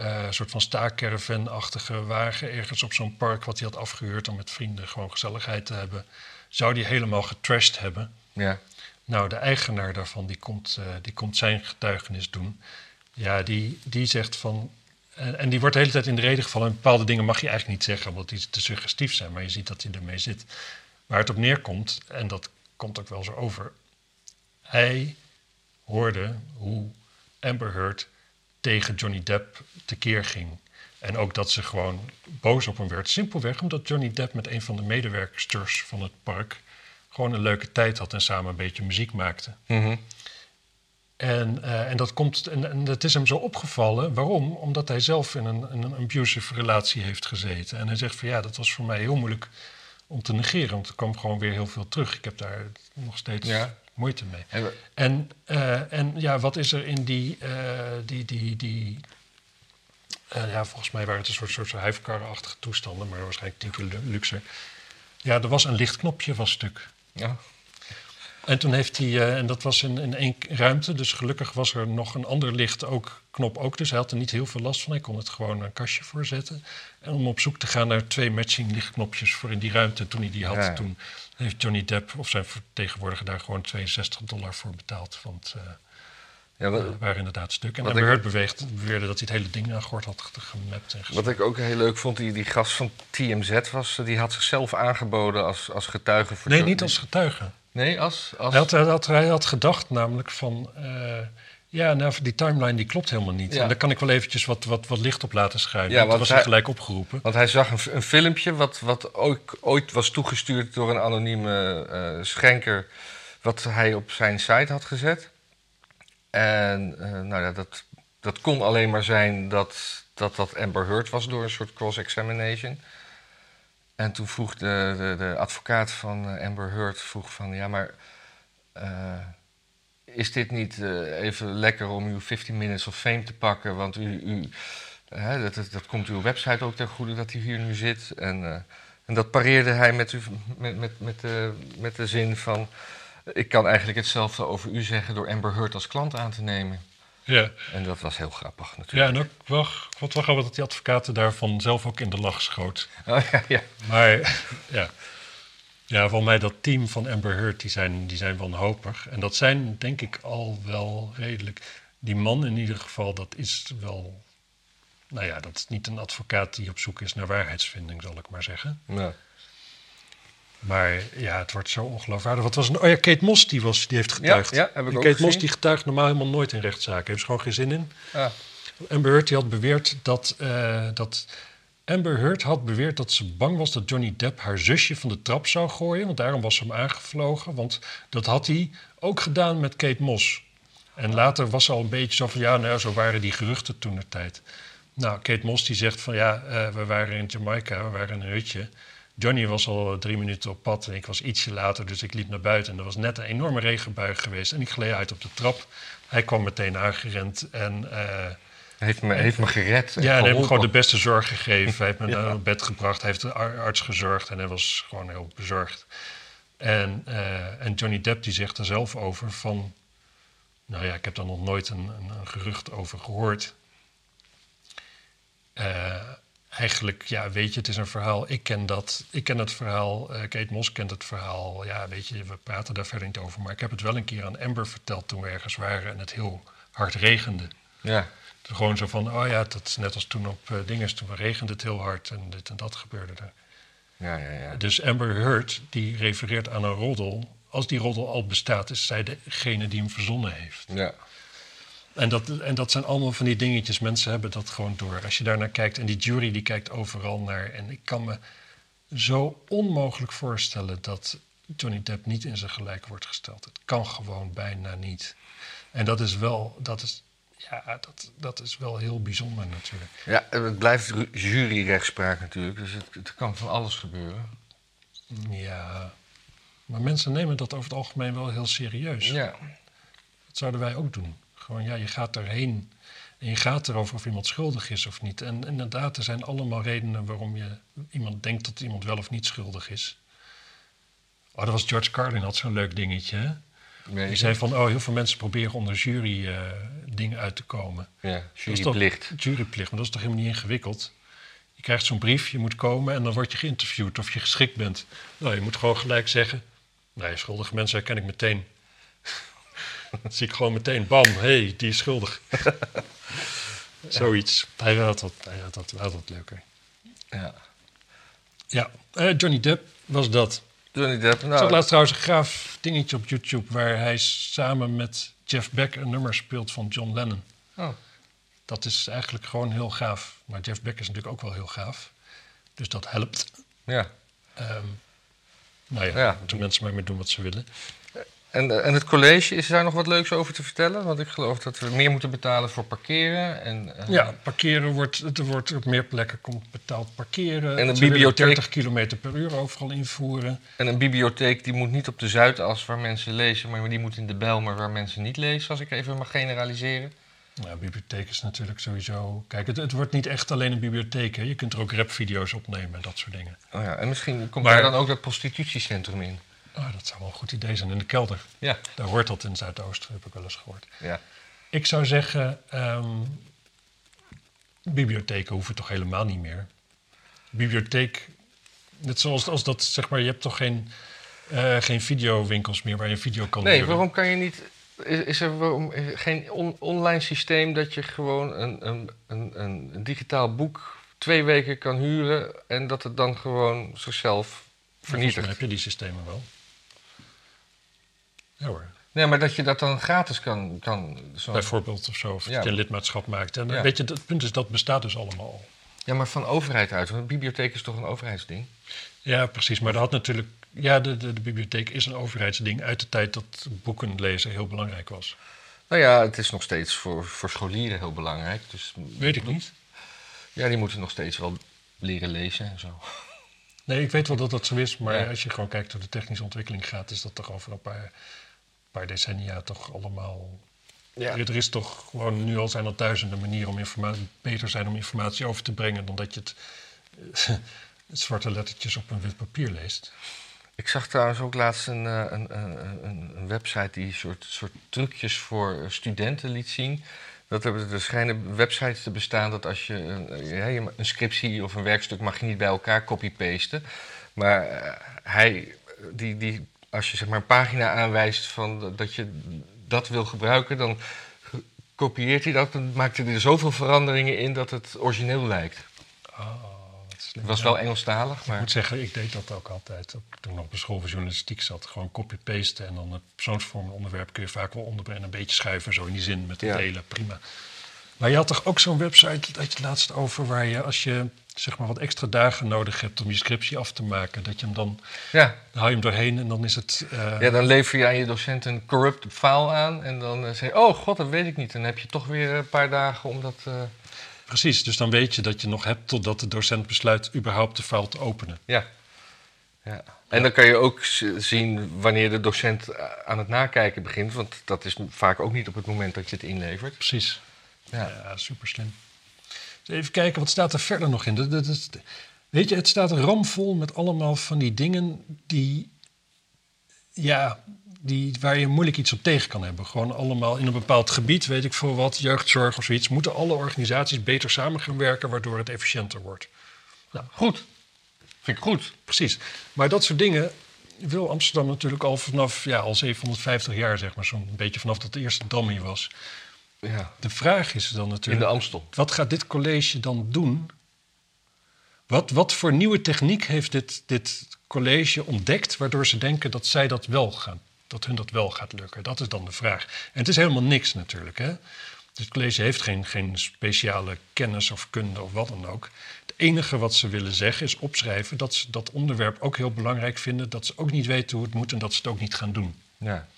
eh, soort van staakcaravan-achtige wagen... ergens op zo'n park wat hij had afgehuurd... om met vrienden gewoon gezelligheid te hebben... zou die helemaal getrashed hebben... Ja. Nou, de eigenaar daarvan, die komt, eh, die komt zijn getuigenis doen. Ja, die, die zegt van... En, en die wordt de hele tijd in de reden gevallen. En bepaalde dingen mag je eigenlijk niet zeggen, omdat die te suggestief zijn. Maar je ziet dat hij ermee zit. Waar het op neerkomt, en dat komt ook wel zo over... Hij hoorde hoe Amber Heard tegen Johnny Depp tekeer ging. En ook dat ze gewoon boos op hem werd. Simpelweg omdat Johnny Depp met een van de medewerksters van het park... gewoon een leuke tijd had en samen een beetje muziek maakte. Mhm. En, eh, en, dat komt, en, en dat is hem zo opgevallen. Waarom? Omdat hij zelf in een, in een abusive relatie heeft gezeten. En hij zegt van ja, dat was voor mij heel moeilijk om te negeren. Want er kwam gewoon weer heel veel terug. Ik heb daar nog steeds Ja. Moeite mee. En En, eh, en ja, wat is er in die, eh, die, die, die Eh, ja, volgens mij waren het een soort, soort huifkarrenachtige toestanden, maar waarschijnlijk tien keer lu- luxer. Ja, er was een lichtknopje was stuk. Ja. En toen heeft hij, eh, en dat was in, in één ruimte, dus gelukkig was er nog een ander licht ook, knop ook. Dus hij had er niet heel veel last van. Hij kon het gewoon een kastje voor zetten. En om op zoek te gaan naar twee matching lichtknopjes voor in die ruimte, toen hij die had, Ja, toen heeft Johnny Depp of zijn vertegenwoordiger daar gewoon 62 dollar voor betaald. Want eh Ja, wat, waren inderdaad stuk. En ik- Heard beweegde, beweerde dat hij het hele ding aan gort had ge- gemapt en wat ik ook heel leuk vond, die, die gast van TMZ was, die had zichzelf aangeboden als, als getuige voor Nee, niet als getuige. Nee, als. als... Hij had, hij, had, hij had gedacht namelijk van... eh, ja, nou, die timeline die klopt helemaal niet. Ja. En daar kan ik wel eventjes wat, wat, wat licht op laten schijnen. Ja, want was hij hij- gelijk opgeroepen. Want hij zag een, een filmpje wat, wat ooit, ooit was toegestuurd door een anonieme eh, schenker, wat hij op zijn site had gezet. En eh, nou ja, dat, dat kon alleen maar zijn dat, dat dat Amber Heard was door een soort cross-examination. En toen vroeg de, de, de advocaat van eh, Amber Heard vroeg van ja, maar eh, is dit niet eh, even lekker om uw 15 minutes of fame te pakken? Want u, u, dat, dat, komt uw website ook ten goede dat u hier nu zit. En, en dat pareerde hij met, u, met, met, met, de, met de zin van... ik kan eigenlijk hetzelfde over u zeggen door Amber Heard als klant aan te nemen. Ja, En dat was heel grappig ja natuurlijk. en ook wel, wat wel grappig dat die advocaten daarvan zelf ook in de lach schoot. Oh, ja, ja. Maar ja, ja volgens mij dat team van Amber Heard, die zijn, die zijn wanhopig. En dat zijn denk ik al wel redelijk... Die man in ieder geval, dat is wel... Nou ja, dat is niet een advocaat die op zoek is naar waarheidsvinding, zal ik maar zeggen. Ja. Maar ja, het wordt zo ongeloofwaardig. Wat was een, oh ja, Kate Moss die, was, die heeft getuigd. ja, heb ik Die ook Kate Moss die getuigt normaal helemaal nooit in rechtszaken. Heeft ze gewoon geen zin in. Ja. Amber Heard die had beweerd dat, eh, dat... Amber Heard had beweerd dat ze bang was dat Johnny Depp haar zusje van de trap zou gooien. Want daarom was ze hem aangevlogen. Want dat had hij ook gedaan met Kate Moss. En later was ze al een beetje zo van... Ja, nou, zo waren die geruchten toen de tijd. Nou, Kate Moss die zegt van... Ja, eh, we waren in Jamaica, we waren in een hutje. Johnny was al drie minuten op pad en ik was ietsje later, dus ik liep naar buiten. En er was net een enorme regenbui geweest en ik gleed uit op de trap. Hij kwam meteen aangerend en eh, Heeft, me, heeft me gered. ja, en hij heeft me gewoon de beste zorg gegeven. Hij heeft me Ja. naar bed gebracht, hij heeft de ar- arts gezorgd en hij was gewoon heel bezorgd. En, eh, en Johnny Depp die zegt er zelf over van... Nou ja, ik heb daar nog nooit een, een, een gerucht over gehoord. Eh, eigenlijk, ja, weet je, het is een verhaal. Ik ken dat. Ik ken het verhaal. eh, Kate Moss kent het verhaal. Ja, weet je, we praten daar verder niet over. Maar ik heb het wel een keer aan Amber verteld toen we ergens waren en het heel hard regende. Ja. Gewoon zo van, oh ja, dat is net als toen op uh, Dinges, toen regende het heel hard en dit en dat gebeurde er. Ja, ja, ja. Dus Amber Heard, die refereert aan een roddel. Als die roddel al bestaat, is zij degene die hem verzonnen heeft. ja. En dat, en dat zijn allemaal van die dingetjes. Mensen hebben dat gewoon door. Als je daar naar kijkt, en die jury die kijkt overal naar. En ik kan me zo onmogelijk voorstellen dat Johnny Depp niet in zijn gelijk wordt gesteld. Het kan gewoon bijna niet. En dat is wel, dat is, ja, dat, dat is wel heel bijzonder natuurlijk. Ja, het blijft juryrechtspraak natuurlijk, dus het, het kan van alles gebeuren. Ja, maar mensen nemen dat over het algemeen wel heel serieus. Ja. Dat zouden wij ook doen. Gewoon, ja, je gaat erheen en je gaat erover of iemand schuldig is of niet. En inderdaad, er zijn allemaal redenen waarom je iemand denkt dat iemand wel of niet schuldig is. Oh, dat was George Carlin, had zo'n leuk dingetje. Hè? Nee, Die zei van, oh, heel veel mensen proberen onder jury eh, dingen uit te komen. ja, toch- juryplicht. Juryplicht, maar dat is toch helemaal niet ingewikkeld? Je krijgt zo'n brief, je moet komen en dan word je geïnterviewd of je geschikt bent. Nou, je moet gewoon gelijk zeggen, nee, schuldige mensen herken ik meteen. Dan zie ik gewoon meteen, bam, hé, hey, die is schuldig. Zoiets. Hij had dat, hij had dat, hij had dat leuker. Ja. Ja, eh, Johnny Depp was dat. Johnny Depp, Ik nou, zag laatst trouwens een gaaf dingetje op YouTube... waar hij samen met Jeff Beck een nummer speelt van John Lennon. oh, Dat is eigenlijk gewoon heel gaaf. Maar Jeff Beck is natuurlijk ook wel heel gaaf. Dus dat helpt. ja. Ehm, nou ja, Ja. moeten mensen maar mee doen wat ze willen. En, eh, en het college, is daar nog wat leuks over te vertellen? Want ik geloof dat we meer moeten betalen voor parkeren. En, eh, Ja, parkeren wordt, er wordt op meer plekken komt betaald parkeren. En een bibliotheek- 30 km per uur overal invoeren. En een bibliotheek die moet niet op de Zuidas waar mensen lezen, maar die moet in de Bijlmer waar mensen niet lezen, als ik even mag generaliseren. Nou, bibliotheek is natuurlijk sowieso... Kijk, het, het wordt niet echt alleen een bibliotheek. Hè. Je kunt er ook rapvideo's opnemen en dat soort dingen. Oh ja, en misschien komt Maar- daar dan ook dat prostitutiecentrum in. Oh, dat zou wel een goed idee zijn. In de kelder. Ja, Daar hoort dat in Zuidoosten, heb ik wel eens gehoord. ja. Ik zou zeggen, ehm, bibliotheken hoeven toch helemaal niet meer. Bibliotheek, net zoals als dat, zeg maar, je hebt toch geen, eh, geen videowinkels meer waar je video kan Nee, huren. waarom kan je niet... Is, er waarom, geen on- online systeem dat je gewoon een, een, een, een digitaal boek twee weken kan huren... en dat het dan gewoon zichzelf Volgens mij vernietigt? heb je die systemen wel. Ja hoor, Nee, maar dat je dat dan gratis kan... kan zo... bijvoorbeeld of zo, of Ja. je een lidmaatschap maakt. En Ja. weet je, het punt is, dat bestaat dus allemaal al. Ja, maar van overheid uit. Want een bibliotheek is toch een overheidsding? Ja, precies. Maar dat had natuurlijk... Ja, de, de, de bibliotheek is een overheidsding uit de tijd dat boeken lezen heel belangrijk was. Nou ja, het is nog steeds voor, voor scholieren heel belangrijk. Dus Weet ik niet. ja, die moeten nog steeds wel leren lezen en zo. Nee, ik weet wel dat dat zo is, maar Ja. als je gewoon kijkt hoe de technische ontwikkeling gaat, is dat toch over een paar, paar decennia toch allemaal. Ja. Er, er is toch gewoon nu al zijn er duizenden manieren om informatie beter zijn om informatie over te brengen dan dat je het, eh, het zwarte lettertjes op een wit papier leest. Ik zag trouwens ook laatst een, eh, een, een, een, een website die soort, soort trucjes voor studenten liet zien. Dat er, er schijnen websites te bestaan dat als je een, eh, een scriptie of een werkstuk mag je niet bij elkaar copy-pasten. Maar eh, hij, die, die, als je zeg maar een pagina aanwijst van dat- je dat wil gebruiken, dan kopieert hij dat en maakt hij er zoveel veranderingen in dat het origineel lijkt. Oh. Het was wel Engelstalig, Ik maar... moet zeggen, ik deed dat ook altijd. Toen ik nog op de school voor journalistiek zat. Gewoon copy-pasten en dan het persoonsvormende onderwerp kun je vaak wel onderbrengen. Een beetje schuiven, zo in die zin met het Ja. delen, prima. Maar je had toch ook zo'n website, dat je laatst over, waar je als je zeg maar wat extra dagen nodig hebt om je scriptie af te maken, dat je hem dan, Ja, dan haal je hem doorheen en dan is het... eh, Ja, dan lever je aan je docent een corrupt file aan. En dan eh, zeg je, oh god, dat weet ik niet. Dan heb je toch weer een paar dagen om dat... eh, Precies, dus dan weet je dat je nog hebt totdat de docent besluit überhaupt de file te openen. ja. ja. En dan kan je ook zien wanneer de docent aan het nakijken begint. Want dat is vaak ook niet op het moment dat je het inlevert. Precies. Ja. Super slim. even kijken, wat staat er verder nog in? Dat, weet je, het staat ramvol met allemaal van die dingen die, ja, die, waar je moeilijk iets op tegen kan hebben. Gewoon allemaal in een bepaald gebied, weet ik veel wat, jeugdzorg of zoiets. Moeten alle organisaties beter samen gaan werken, waardoor het efficiënter wordt. Goed. Vind ik goed. Precies. Maar dat soort dingen wil Amsterdam natuurlijk al vanaf, ja, al 750 jaar, zeg maar. Zo'n beetje vanaf dat de eerste dam hier was. Ja. De vraag is dan In natuurlijk... de Amstel. Wat gaat dit college dan doen? Wat, wat voor nieuwe techniek heeft dit, dit college ontdekt, waardoor ze denken dat zij dat wel gaan, dat hun dat wel gaat lukken? Dat is dan de vraag. En het is helemaal niks natuurlijk. Hè? Dit college heeft geen, geen speciale kennis of kunde of wat dan ook. Het enige wat ze willen zeggen is opschrijven dat ze dat onderwerp ook heel belangrijk vinden, dat ze ook niet weten hoe het moet en dat ze het ook niet gaan doen. Ja.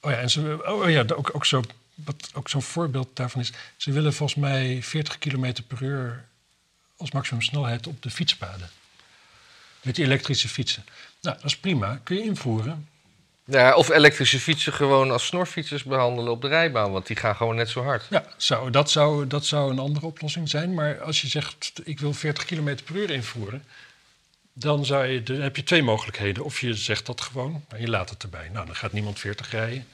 Oh ja, en ze, oh ja, ook, ook zo, wat ook zo'n voorbeeld daarvan is. Ze willen volgens mij 40 km per uur als maximumsnelheid op de fietspaden. Met die elektrische fietsen. Nou, dat is prima. Kun je invoeren. ja. Of elektrische fietsen gewoon als snorfietsers behandelen op de rijbaan. Want die gaan gewoon net zo hard. Ja, zou, dat, zou, dat zou een andere oplossing zijn. Maar als je zegt, ik wil 40 km per uur invoeren... dan zou je, heb je twee mogelijkheden. Of je zegt dat gewoon, maar je laat het erbij. Nou, dan gaat niemand 40 rijden.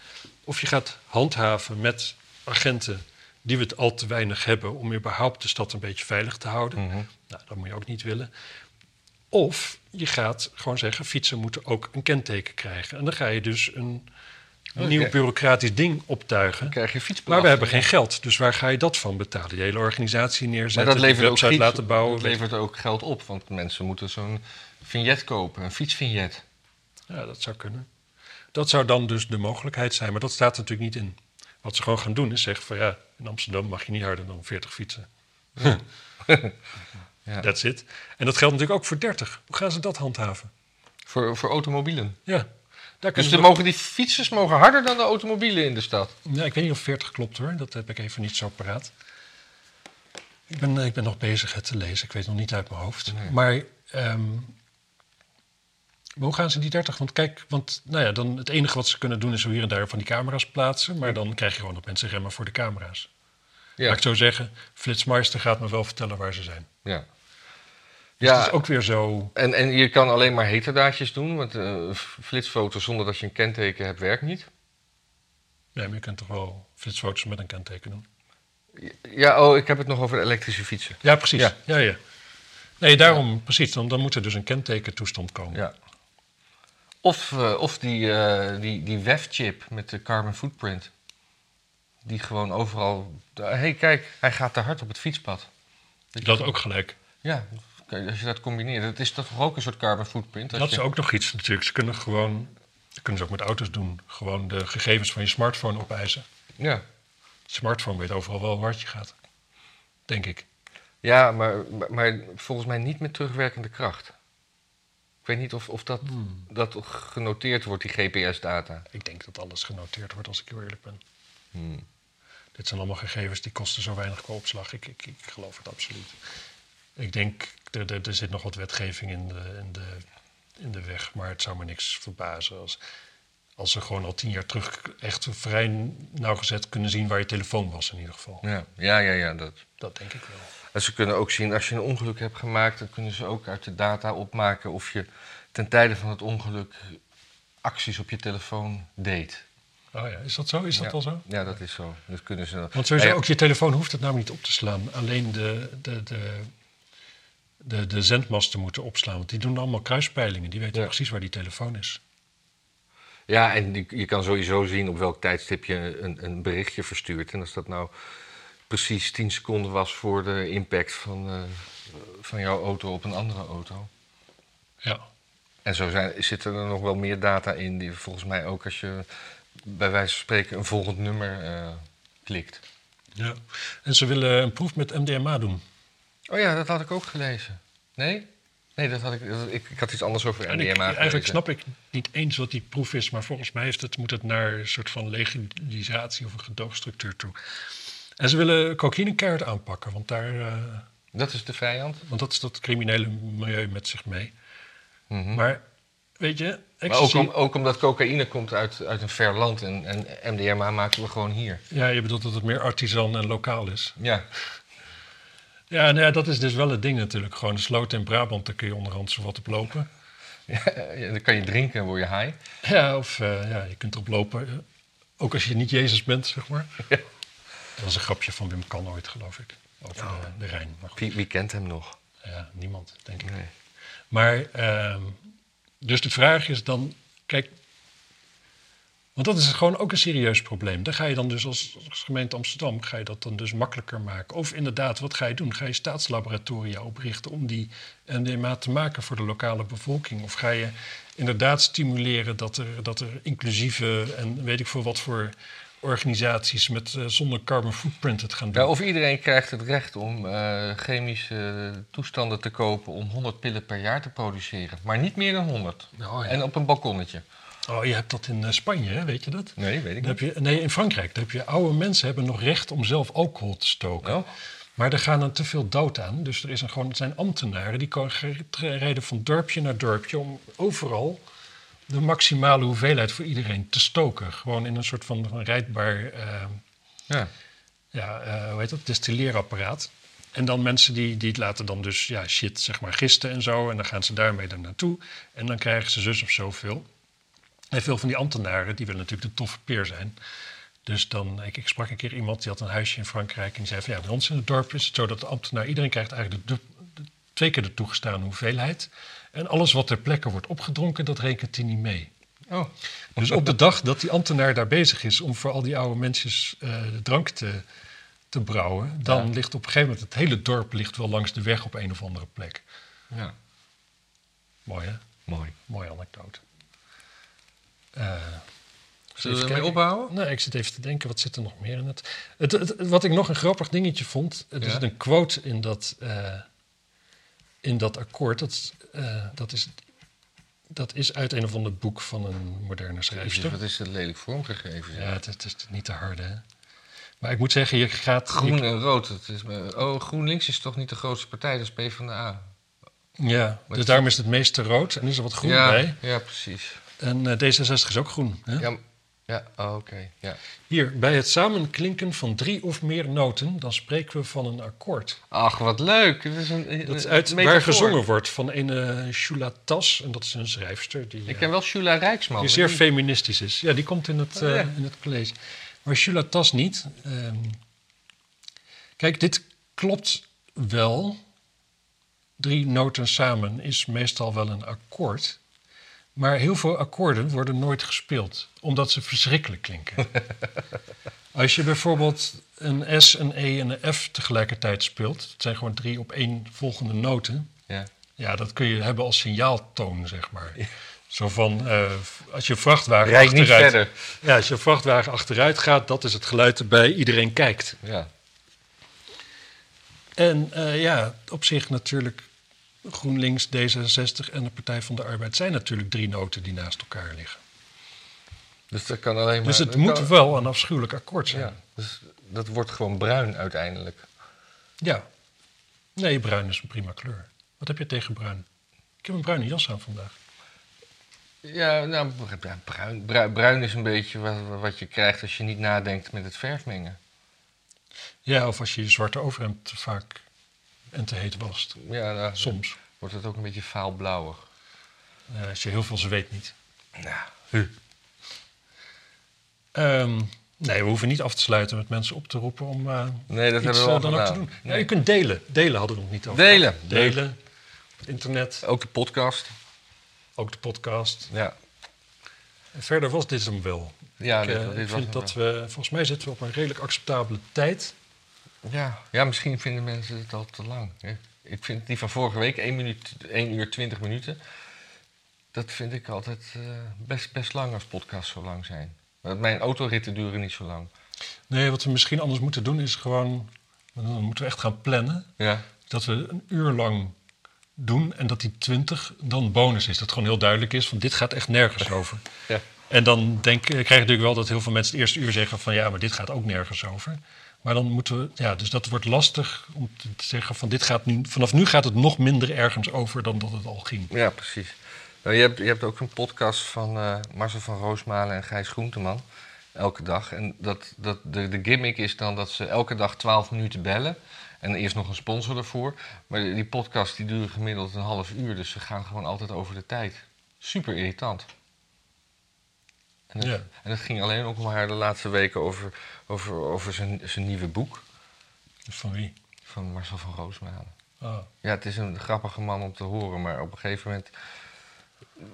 Of je gaat handhaven met agenten die we het al te weinig hebben... om überhaupt de stad een beetje veilig te houden. Mhm. Nou, dat moet je ook niet willen. Of je gaat gewoon zeggen, fietsen moeten ook een kenteken krijgen. En dan ga je dus een Oké. nieuw bureaucratisch ding optuigen... Dan krijg je Maar fietsbelasting. we hebben geen geld, dus waar ga je dat van betalen? Die hele organisatie Maar neerzetten, dat die levert, ook, fiets- laten bouwen. dat levert ook geld op. Want mensen moeten zo'n vignet kopen. Een fietsvignet. Ja, dat zou kunnen. Dat zou dan dus de mogelijkheid zijn, maar dat staat er natuurlijk niet in. Wat ze gewoon gaan doen is zeggen van ja, in Amsterdam mag je niet harder dan 40 fietsen. Ja. That's it. En dat geldt natuurlijk ook voor 30. Hoe gaan ze dat handhaven? Voor, voor automobielen. Ja, Dus de we- mogen die fietsers mogen harder dan de automobielen in de stad. Ja, ik weet niet of 40 klopt hoor, dat heb ik even niet zo paraat. Ik ben, eh, ik ben nog bezig het te lezen, ik weet nog niet uit mijn hoofd. Nee. Maar ehm, hoe gaan ze die 30? Want kijk, want nou ja, dan het enige wat ze kunnen doen is zo hier en daar van die camera's plaatsen. Maar dan krijg je gewoon dat mensen remmen voor de camera's. Ja. Laat ik zo zeggen, Flitsmeister gaat me wel vertellen waar ze zijn. Ja. Dus ja, het is ook weer zo. en, en je kan alleen maar heterdaadjes doen, want eh flitsfoto's zonder dat je een kenteken hebt werkt niet. Ja, maar je kunt toch wel flitsfoto's met een kenteken doen. Ja, oh, ik heb het nog over elektrische fietsen. Ja, precies. Ja. Ja, ja. Nee, daarom precies. Dan, dan moet er dus een kentekentoestand komen. Ja. Of, eh, of die, eh, die, die WEF-chip met de carbon footprint. Die gewoon overal... Hé, hey, kijk, hij gaat te hard op het fietspad. Dat gewoon- ook gelijk. Ja, als je dat combineert. Dat is toch ook een soort carbon footprint? Dat is je- ook nog iets natuurlijk. Ze kunnen gewoon, dat kunnen ze ook met auto's doen, gewoon de gegevens van je smartphone opeisen. Ja. Smartphone weet overal wel hoe hard je gaat. Denk ik. Ja, maar, maar, maar volgens mij niet met terugwerkende kracht. Ik weet niet of, of dat, Hmm. dat genoteerd wordt, die GPS-data. Ik denk dat alles genoteerd wordt als ik heel eerlijk ben. Hmm. Dit zijn allemaal gegevens die kosten zo weinig qua opslag. Ik, ik, ik geloof het absoluut. Ik denk, er, er, er zit nog wat wetgeving in de, in, de, in de weg. Maar het zou me niks verbazen als, als ze gewoon al tien jaar terug echt vrij nauwgezet kunnen zien waar je telefoon was in ieder geval. Ja, ja, ja, ja dat. Dat denk ik wel. En ze kunnen ook zien, als je een ongeluk hebt gemaakt, dan kunnen ze ook uit de data opmaken of je ten tijde van het ongeluk acties op je telefoon deed. Oh ja, is dat zo? Is dat ja. al zo? Ja, dat is zo. Dat kunnen ze. Want sowieso, Ja, ook je telefoon hoeft het namelijk niet op te slaan. Alleen de, de, de, de, de zendmasten moeten opslaan. Want die doen allemaal kruispeilingen. Die weten Ja. precies waar die telefoon is. Ja, en je kan sowieso zien op welk tijdstip je een, een berichtje verstuurt. En als dat nou precies 10 seconden was voor de impact van, eh, van jouw auto op een andere auto. Ja. En zo zijn, zitten er nog wel meer data in, die volgens mij ook als je bij wijze van spreken een volgend nummer eh, klikt. ja. En ze willen een proef met MDMA doen. Oh ja, dat had ik ook gelezen. Nee? Nee, dat had ik, dat- ik, ik had iets anders over En MDMA ik, gelezen. eigenlijk snap ik niet eens wat die proef is. Maar volgens mij heeft het, moet het naar een soort van legalisatie of een gedoogstructuur toe. En ze willen cocaïne keihard aanpakken. Want, daar, eh, Dat is de vijand. want dat is dat criminele milieu met zich mee. Mhm. Maar weet je, Maar ook, om- ook omdat cocaïne komt uit, uit een ver land en, en MDMA maken we gewoon hier. Ja, je bedoelt dat het meer artisan en lokaal is. Ja, Ja, nou ja, dat is dus wel het ding natuurlijk. Gewoon de sloot in Brabant, daar kun je onderhand zo wat op lopen. ja, dan kan je drinken en word je high. Ja, of eh, ja, je kunt erop lopen. eh, Ook als je niet Jezus bent, zeg maar. Ja. Dat was een grapje van Wim Kan ooit, geloof ik. Over Oh. de, de Rijn. Maar Wie, wie kent hem nog? ja, niemand, denk ik. Nee. Maar, ehm, dus de vraag is dan, kijk, want dat is gewoon ook een serieus probleem. Daar ga je dan dus als, als gemeente Amsterdam, ga je dat dan dus makkelijker maken. Of inderdaad, wat ga je doen? Ga je staatslaboratoria oprichten om die MDMA te maken voor de lokale bevolking? Of ga je inderdaad stimuleren dat er, dat er inclusieve en weet ik veel wat voor organisaties met eh, zonder carbon footprint het gaan doen? Ja, of iedereen krijgt het recht om eh, chemische toestanden te kopen om 100 pillen per jaar te produceren. Maar niet meer dan 100. Oh, ja. En op een balkonnetje. Oh, je hebt dat in eh, Spanje, hè? weet je dat? Nee, weet ik Dan heb je, nee, in Frankrijk heb je oude mensen hebben nog recht om zelf alcohol te stoken. Oh. Maar er gaan dan te veel dood aan. Dus er, is een, gewoon, het zijn ambtenaren die rijden van dorpje naar dorpje om overal de maximale hoeveelheid voor iedereen te stoken. Gewoon in een soort van, van rijdbaar eh, Ja. ja, eh, hoe heet dat, distilleerapparaat. En dan mensen die, die laten dan dus ja, shit zeg maar gisten en zo. En dan gaan ze daarmee er naartoe. En dan krijgen ze zus of zoveel. En veel van die ambtenaren, die willen natuurlijk de toffe peer zijn. Dus dan, ik, ik sprak een keer iemand, die had een huisje in Frankrijk. En die zei van, ja, bij ons in het dorp is het zo dat de ambtenaar... iedereen krijgt eigenlijk de, de- de- twee keer de toegestane hoeveelheid. En alles wat ter plekke wordt opgedronken, dat rekent hij niet mee. Oh. Dus op de dag dat die ambtenaar daar bezig is om voor al die oude mensjes eh, de drank te, te brouwen, dan Ja. ligt op een gegeven moment het hele dorp ligt wel langs de weg op een of andere plek. Ja. Mooi hè? Mooi. Mooie anekdote. Eh, Zullen we ermee ophouden? Nee, ik zit even te denken, wat zit er nog meer in het... het, het- wat ik nog een grappig dingetje vond, er Ja? zit een quote in dat, eh, in dat akkoord. Dat, eh, dat, is, dat is uit een of ander boek van een moderne Jezus, schrijfster. wat is het lelijk vormgegeven. Ja, het, het is niet te harde, hè? Maar ik moet zeggen, je gaat... Groen en rood. Het is, oh, GroenLinks is toch niet de grootste partij, dat is PvdA. Ja, dus daarom is het meeste rood en is er wat groen ja, bij. Ja, precies. En eh, D66 is ook groen. Hè? Ja, ja oh, oké. Ja. Hier, bij het samenklinken van drie of meer noten, dan spreken we van een akkoord. Ach, wat leuk. Dat is, een, Dat is uit waar gezongen wordt van een uh, Shula Tas, en dat is een schrijfster die, Ik eh, ken wel Shula Rijksman. die zeer die- feministisch is. Ja, die komt in het, Oh, eh, ja. in het college. Maar Shula Tas niet. Ehm, kijk, dit klopt wel. Drie noten samen is meestal wel een akkoord. Maar heel veel akkoorden worden nooit gespeeld, omdat ze verschrikkelijk klinken. Als je bijvoorbeeld een S, een E en een F tegelijkertijd speelt, dat zijn gewoon drie op één volgende noten. Ja. Ja, dat kun je hebben als signaaltoon, zeg maar. Zo van, eh, als je vrachtwagen Rijd niet achteruit... verder. Ja, als je vrachtwagen achteruit gaat, dat is het geluid erbij iedereen kijkt. Ja. En eh, ja, op zich natuurlijk GroenLinks, D66 en de Partij van de Arbeid zijn natuurlijk drie noten die naast elkaar liggen. Dus dat kan alleen maar... Dus het dat moet kan- wel een afschuwelijk akkoord zijn. Ja, dus dat wordt gewoon bruin uiteindelijk. Ja. Nee, bruin is een prima kleur. Wat heb je tegen bruin? Ik heb een bruine jas aan vandaag. Ja, nou, bruin, bruin, bruin is een beetje wat, wat je krijgt als je niet nadenkt met het verfmengen. Ja, of als je je zwarte overhemd te vaak en te heet wast. Ja, nou, Soms. wordt het ook een beetje faalblauwig. Eh, als je heel veel zweet niet. Nou, Ehm, nee, we hoeven niet af te sluiten met mensen op te roepen om eh, nee, dat iets hebben we eh, dan ook te doen. Ja, Nee. je kunt delen. Delen hadden we nog niet over. Delen. Delen. Op internet. Ook de podcast. Ook de podcast. Ja, En verder was dit hem wel. ja ik dit, dit ik was vind dat wel. we, volgens mij zitten we op een redelijk acceptabele tijd. Ja. ja, misschien vinden mensen het al te lang. hè. Ik vind die van vorige week, 1, minuut, 1 uur 20 minuten... dat vind ik altijd eh, best, best lang als podcasts zo lang zijn. Want Mijn autoritten duren niet zo lang. Nee, wat we misschien anders moeten doen is gewoon... Dan moeten we echt gaan plannen. Ja, Dat we een uur lang doen en dat die 20 dan bonus is. Dat gewoon heel duidelijk is van dit gaat echt nergens over. ja. En dan denk, krijg je natuurlijk wel dat heel veel mensen het eerste uur zeggen van ja, maar dit gaat ook nergens over. Maar dan moeten we, ja, dus dat wordt lastig om te zeggen van dit gaat nu, vanaf nu gaat het nog minder ergens over dan dat het al ging. Ja, precies. Nou, je, hebt, je hebt ook een podcast van eh, Marcel van Roosmalen en Gijs Groenteman. Elke dag. En dat, dat, de, de gimmick is dan dat ze elke dag 12 minuten bellen. En eerst nog een sponsor ervoor. Maar die podcast die duurt gemiddeld een half uur. Dus ze gaan gewoon altijd over de tijd. Super irritant. En dat, Ja. en dat ging alleen ook maar de laatste weken over, over, over zijn, zijn nieuwe boek. Van wie? Van Marcel van Roosmalen. Ah. Ja, het is een grappige man om te horen, maar op een gegeven moment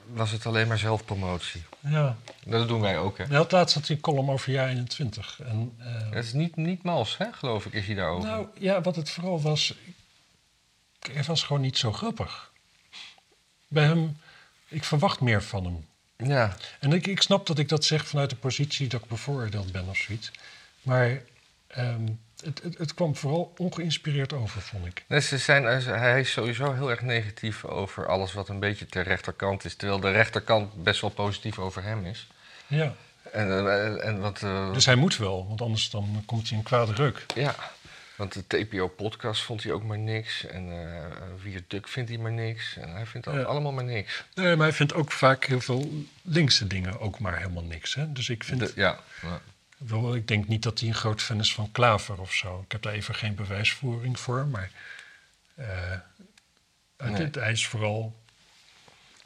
was het alleen maar zelfpromotie. Ja, Dat doen wij ook, hè? hij had laatst had hij een column over jaar 21. En, eh, Het is niet, niet mals, hè, geloof ik, is hij daarover. nou ja, wat het vooral was, hij was gewoon niet zo grappig. Bij hem, ik verwacht meer van hem. Ja, En ik, ik snap dat ik dat zeg vanuit de positie dat ik bevoordeeld ben of zoiets. Maar ehm, het, het, het kwam vooral ongeïnspireerd over, vond ik. dus ze zijn, hij is sowieso heel erg negatief over alles wat een beetje ter rechterkant is. Terwijl de rechterkant best wel positief over hem is. Ja. En, eh, en wat, eh, Dus hij moet wel, want anders dan komt hij in kwade reuk. ja, want de TPO-podcast vond hij ook maar niks. En uh, Wier Duk vindt hij maar niks. En hij vindt Ja. allemaal maar niks. Nee, maar hij vindt ook vaak heel veel linkse dingen ook maar helemaal niks. Hè? Dus ik vind, De- ja, ja. wel, ik denk niet dat hij een groot fan is van Klaver of zo. Ik heb daar even geen bewijsvoering voor, maar eh, het- Nee. het- hij is vooral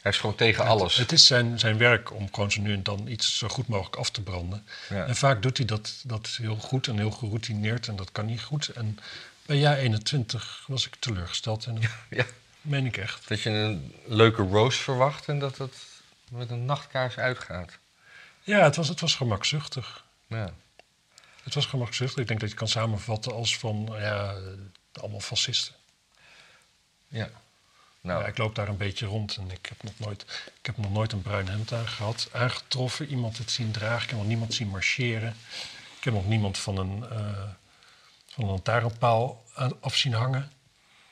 hij is gewoon tegen alles. Het is zijn, zijn werk om gewoon zo nu en dan iets zo goed mogelijk af te branden. Ja. En vaak doet hij dat, dat heel goed en heel geroutineerd en dat kan niet goed. En bij jaar 21 was ik teleurgesteld en dat Ja. meen ik echt. Dat je een leuke roast verwacht en dat het met een nachtkaars uitgaat. Ja, het was, het was gemakzuchtig. Ja. Het was gemakzuchtig. Ik denk dat je het kan samenvatten als van, ja, eh, allemaal fascisten. ja. Nou, Ja, ik loop daar een beetje rond en ik heb nog nooit, ik heb nog nooit een bruin hemd aan gehad, aangetroffen, iemand het zien dragen. Ik heb nog niemand zien marcheren. Ik heb nog niemand van een, eh, van een lantaarnpaal af zien hangen.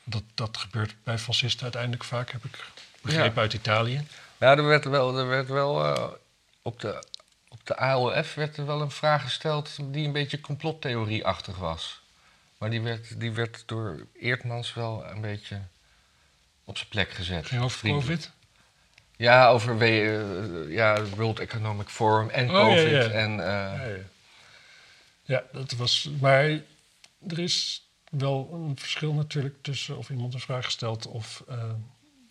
Dat, dat gebeurt bij fascisten uiteindelijk vaak, heb ik begrepen Ja. uit Italië. nou er werd wel, er werd wel eh, op, de, op de AOF werd er wel een vraag gesteld die een beetje complottheorieachtig was. Maar die werd, die werd door Eertmans wel een beetje op zijn plek gezet. Ging over. COVID? Ja, over we, eh, ja, World Economic Forum en Oh, ja, COVID. ja. En, eh, Ja, ja. ja, dat was. Maar er is wel een verschil natuurlijk tussen of iemand een vraag stelt of eh,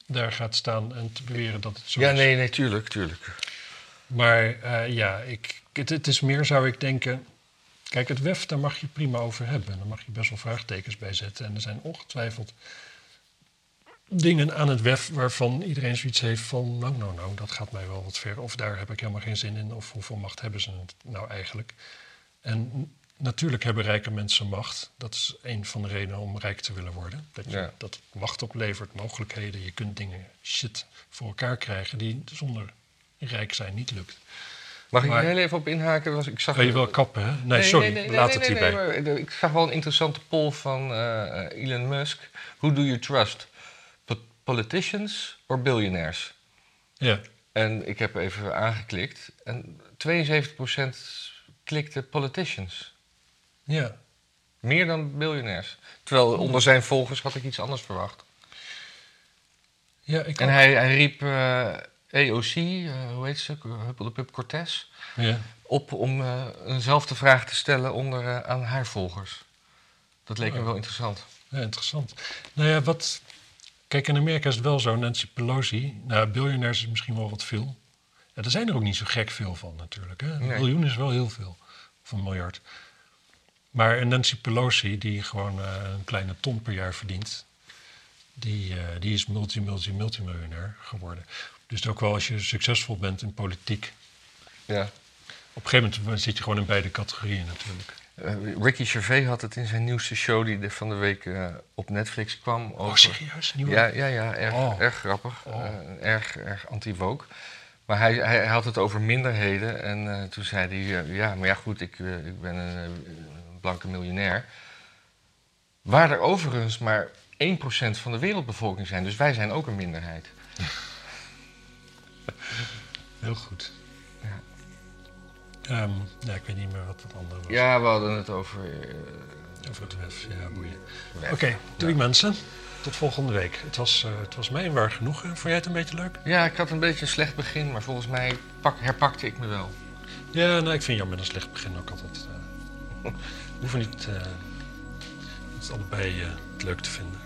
daar gaat staan en te beweren dat het zo ja, is. nee, nee, tuurlijk, tuurlijk. Maar eh, ja, ik, het, het is meer zou ik denken. Kijk, het WEF, daar mag je prima over hebben. Daar mag je best wel vraagtekens bij zetten. En er zijn ongetwijfeld dingen aan het WEF waarvan iedereen zoiets heeft van... nou, nou, nou, dat gaat mij wel wat ver. Of daar heb ik helemaal geen zin in. Of hoeveel macht hebben ze nou eigenlijk? En natuurlijk hebben rijke mensen macht. Dat is een van de redenen om rijk te willen worden. Dat, je, Ja. dat macht oplevert, mogelijkheden. Je kunt dingen, shit, voor elkaar krijgen die zonder rijk zijn niet lukt. Mag ik Maar- heel even op inhaken? Was, ik zag je wel kappen, hè? Nee, sorry, laat het hierbij. eh, ik zag wel een interessante poll van eh, Elon Musk. Who do you trust? Po- Politicians or billionaires? Ja, En ik heb even aangeklikt. En 72% klikte politicians. ja. Meer dan biljonairs. Terwijl onder zijn volgers had ik iets anders verwacht. ja ik En hij, hij riep eh, AOC, eh, hoe heet ze, Huppel de Pup Cortez, Ja. op om eh, eenzelfde vraag te stellen onder, aan haar volgers. Dat leek me Oh. wel interessant. ja, interessant. Nou ja, wat... Kijk, in Amerika is het wel zo, Nancy Pelosi... Nou, biljonairs is misschien wel wat veel. Ja, er zijn er ook niet zo gek veel van natuurlijk. Hè? Een Nee. miljoen is wel heel veel. Of een miljard. Maar een Nancy Pelosi, die gewoon eh, een kleine ton per jaar verdient... Die, eh, die is multi, multi, multimiljonair geworden. Dus ook wel als je succesvol bent in politiek... Ja. Op een gegeven moment zit je gewoon in beide categorieën natuurlijk. Eh, Ricky Gervais had het in zijn nieuwste show die van de week eh, op Netflix kwam. Oh, over- serieus? Nieuwe? Ja, ja, ja erg, Oh. erg grappig. Oh. Eh, erg erg anti-woke. Maar hij, hij, had het over minderheden. En toen zei hij, ja, maar ja goed, ik, ik ben een, blanke miljonair. Waar er overigens maar 1% van de wereldbevolking zijn. Dus wij zijn ook een minderheid. Heel goed. Ja. Ehm, ja, ik weet niet meer wat het andere was. Ja, we hadden het over... eh, Over het WEF, ja, boeien. Oké, doei mensen. Tot volgende week. Het was, eh, het was mij een waar genoegen. Vond jij het een beetje leuk? Ja, ik had een beetje een slecht begin, maar volgens mij pak, herpakte ik me wel. Ja, nou, ik vind jou met een slecht begin ook altijd... eh, we hoeven niet, het allebei het leuk te vinden.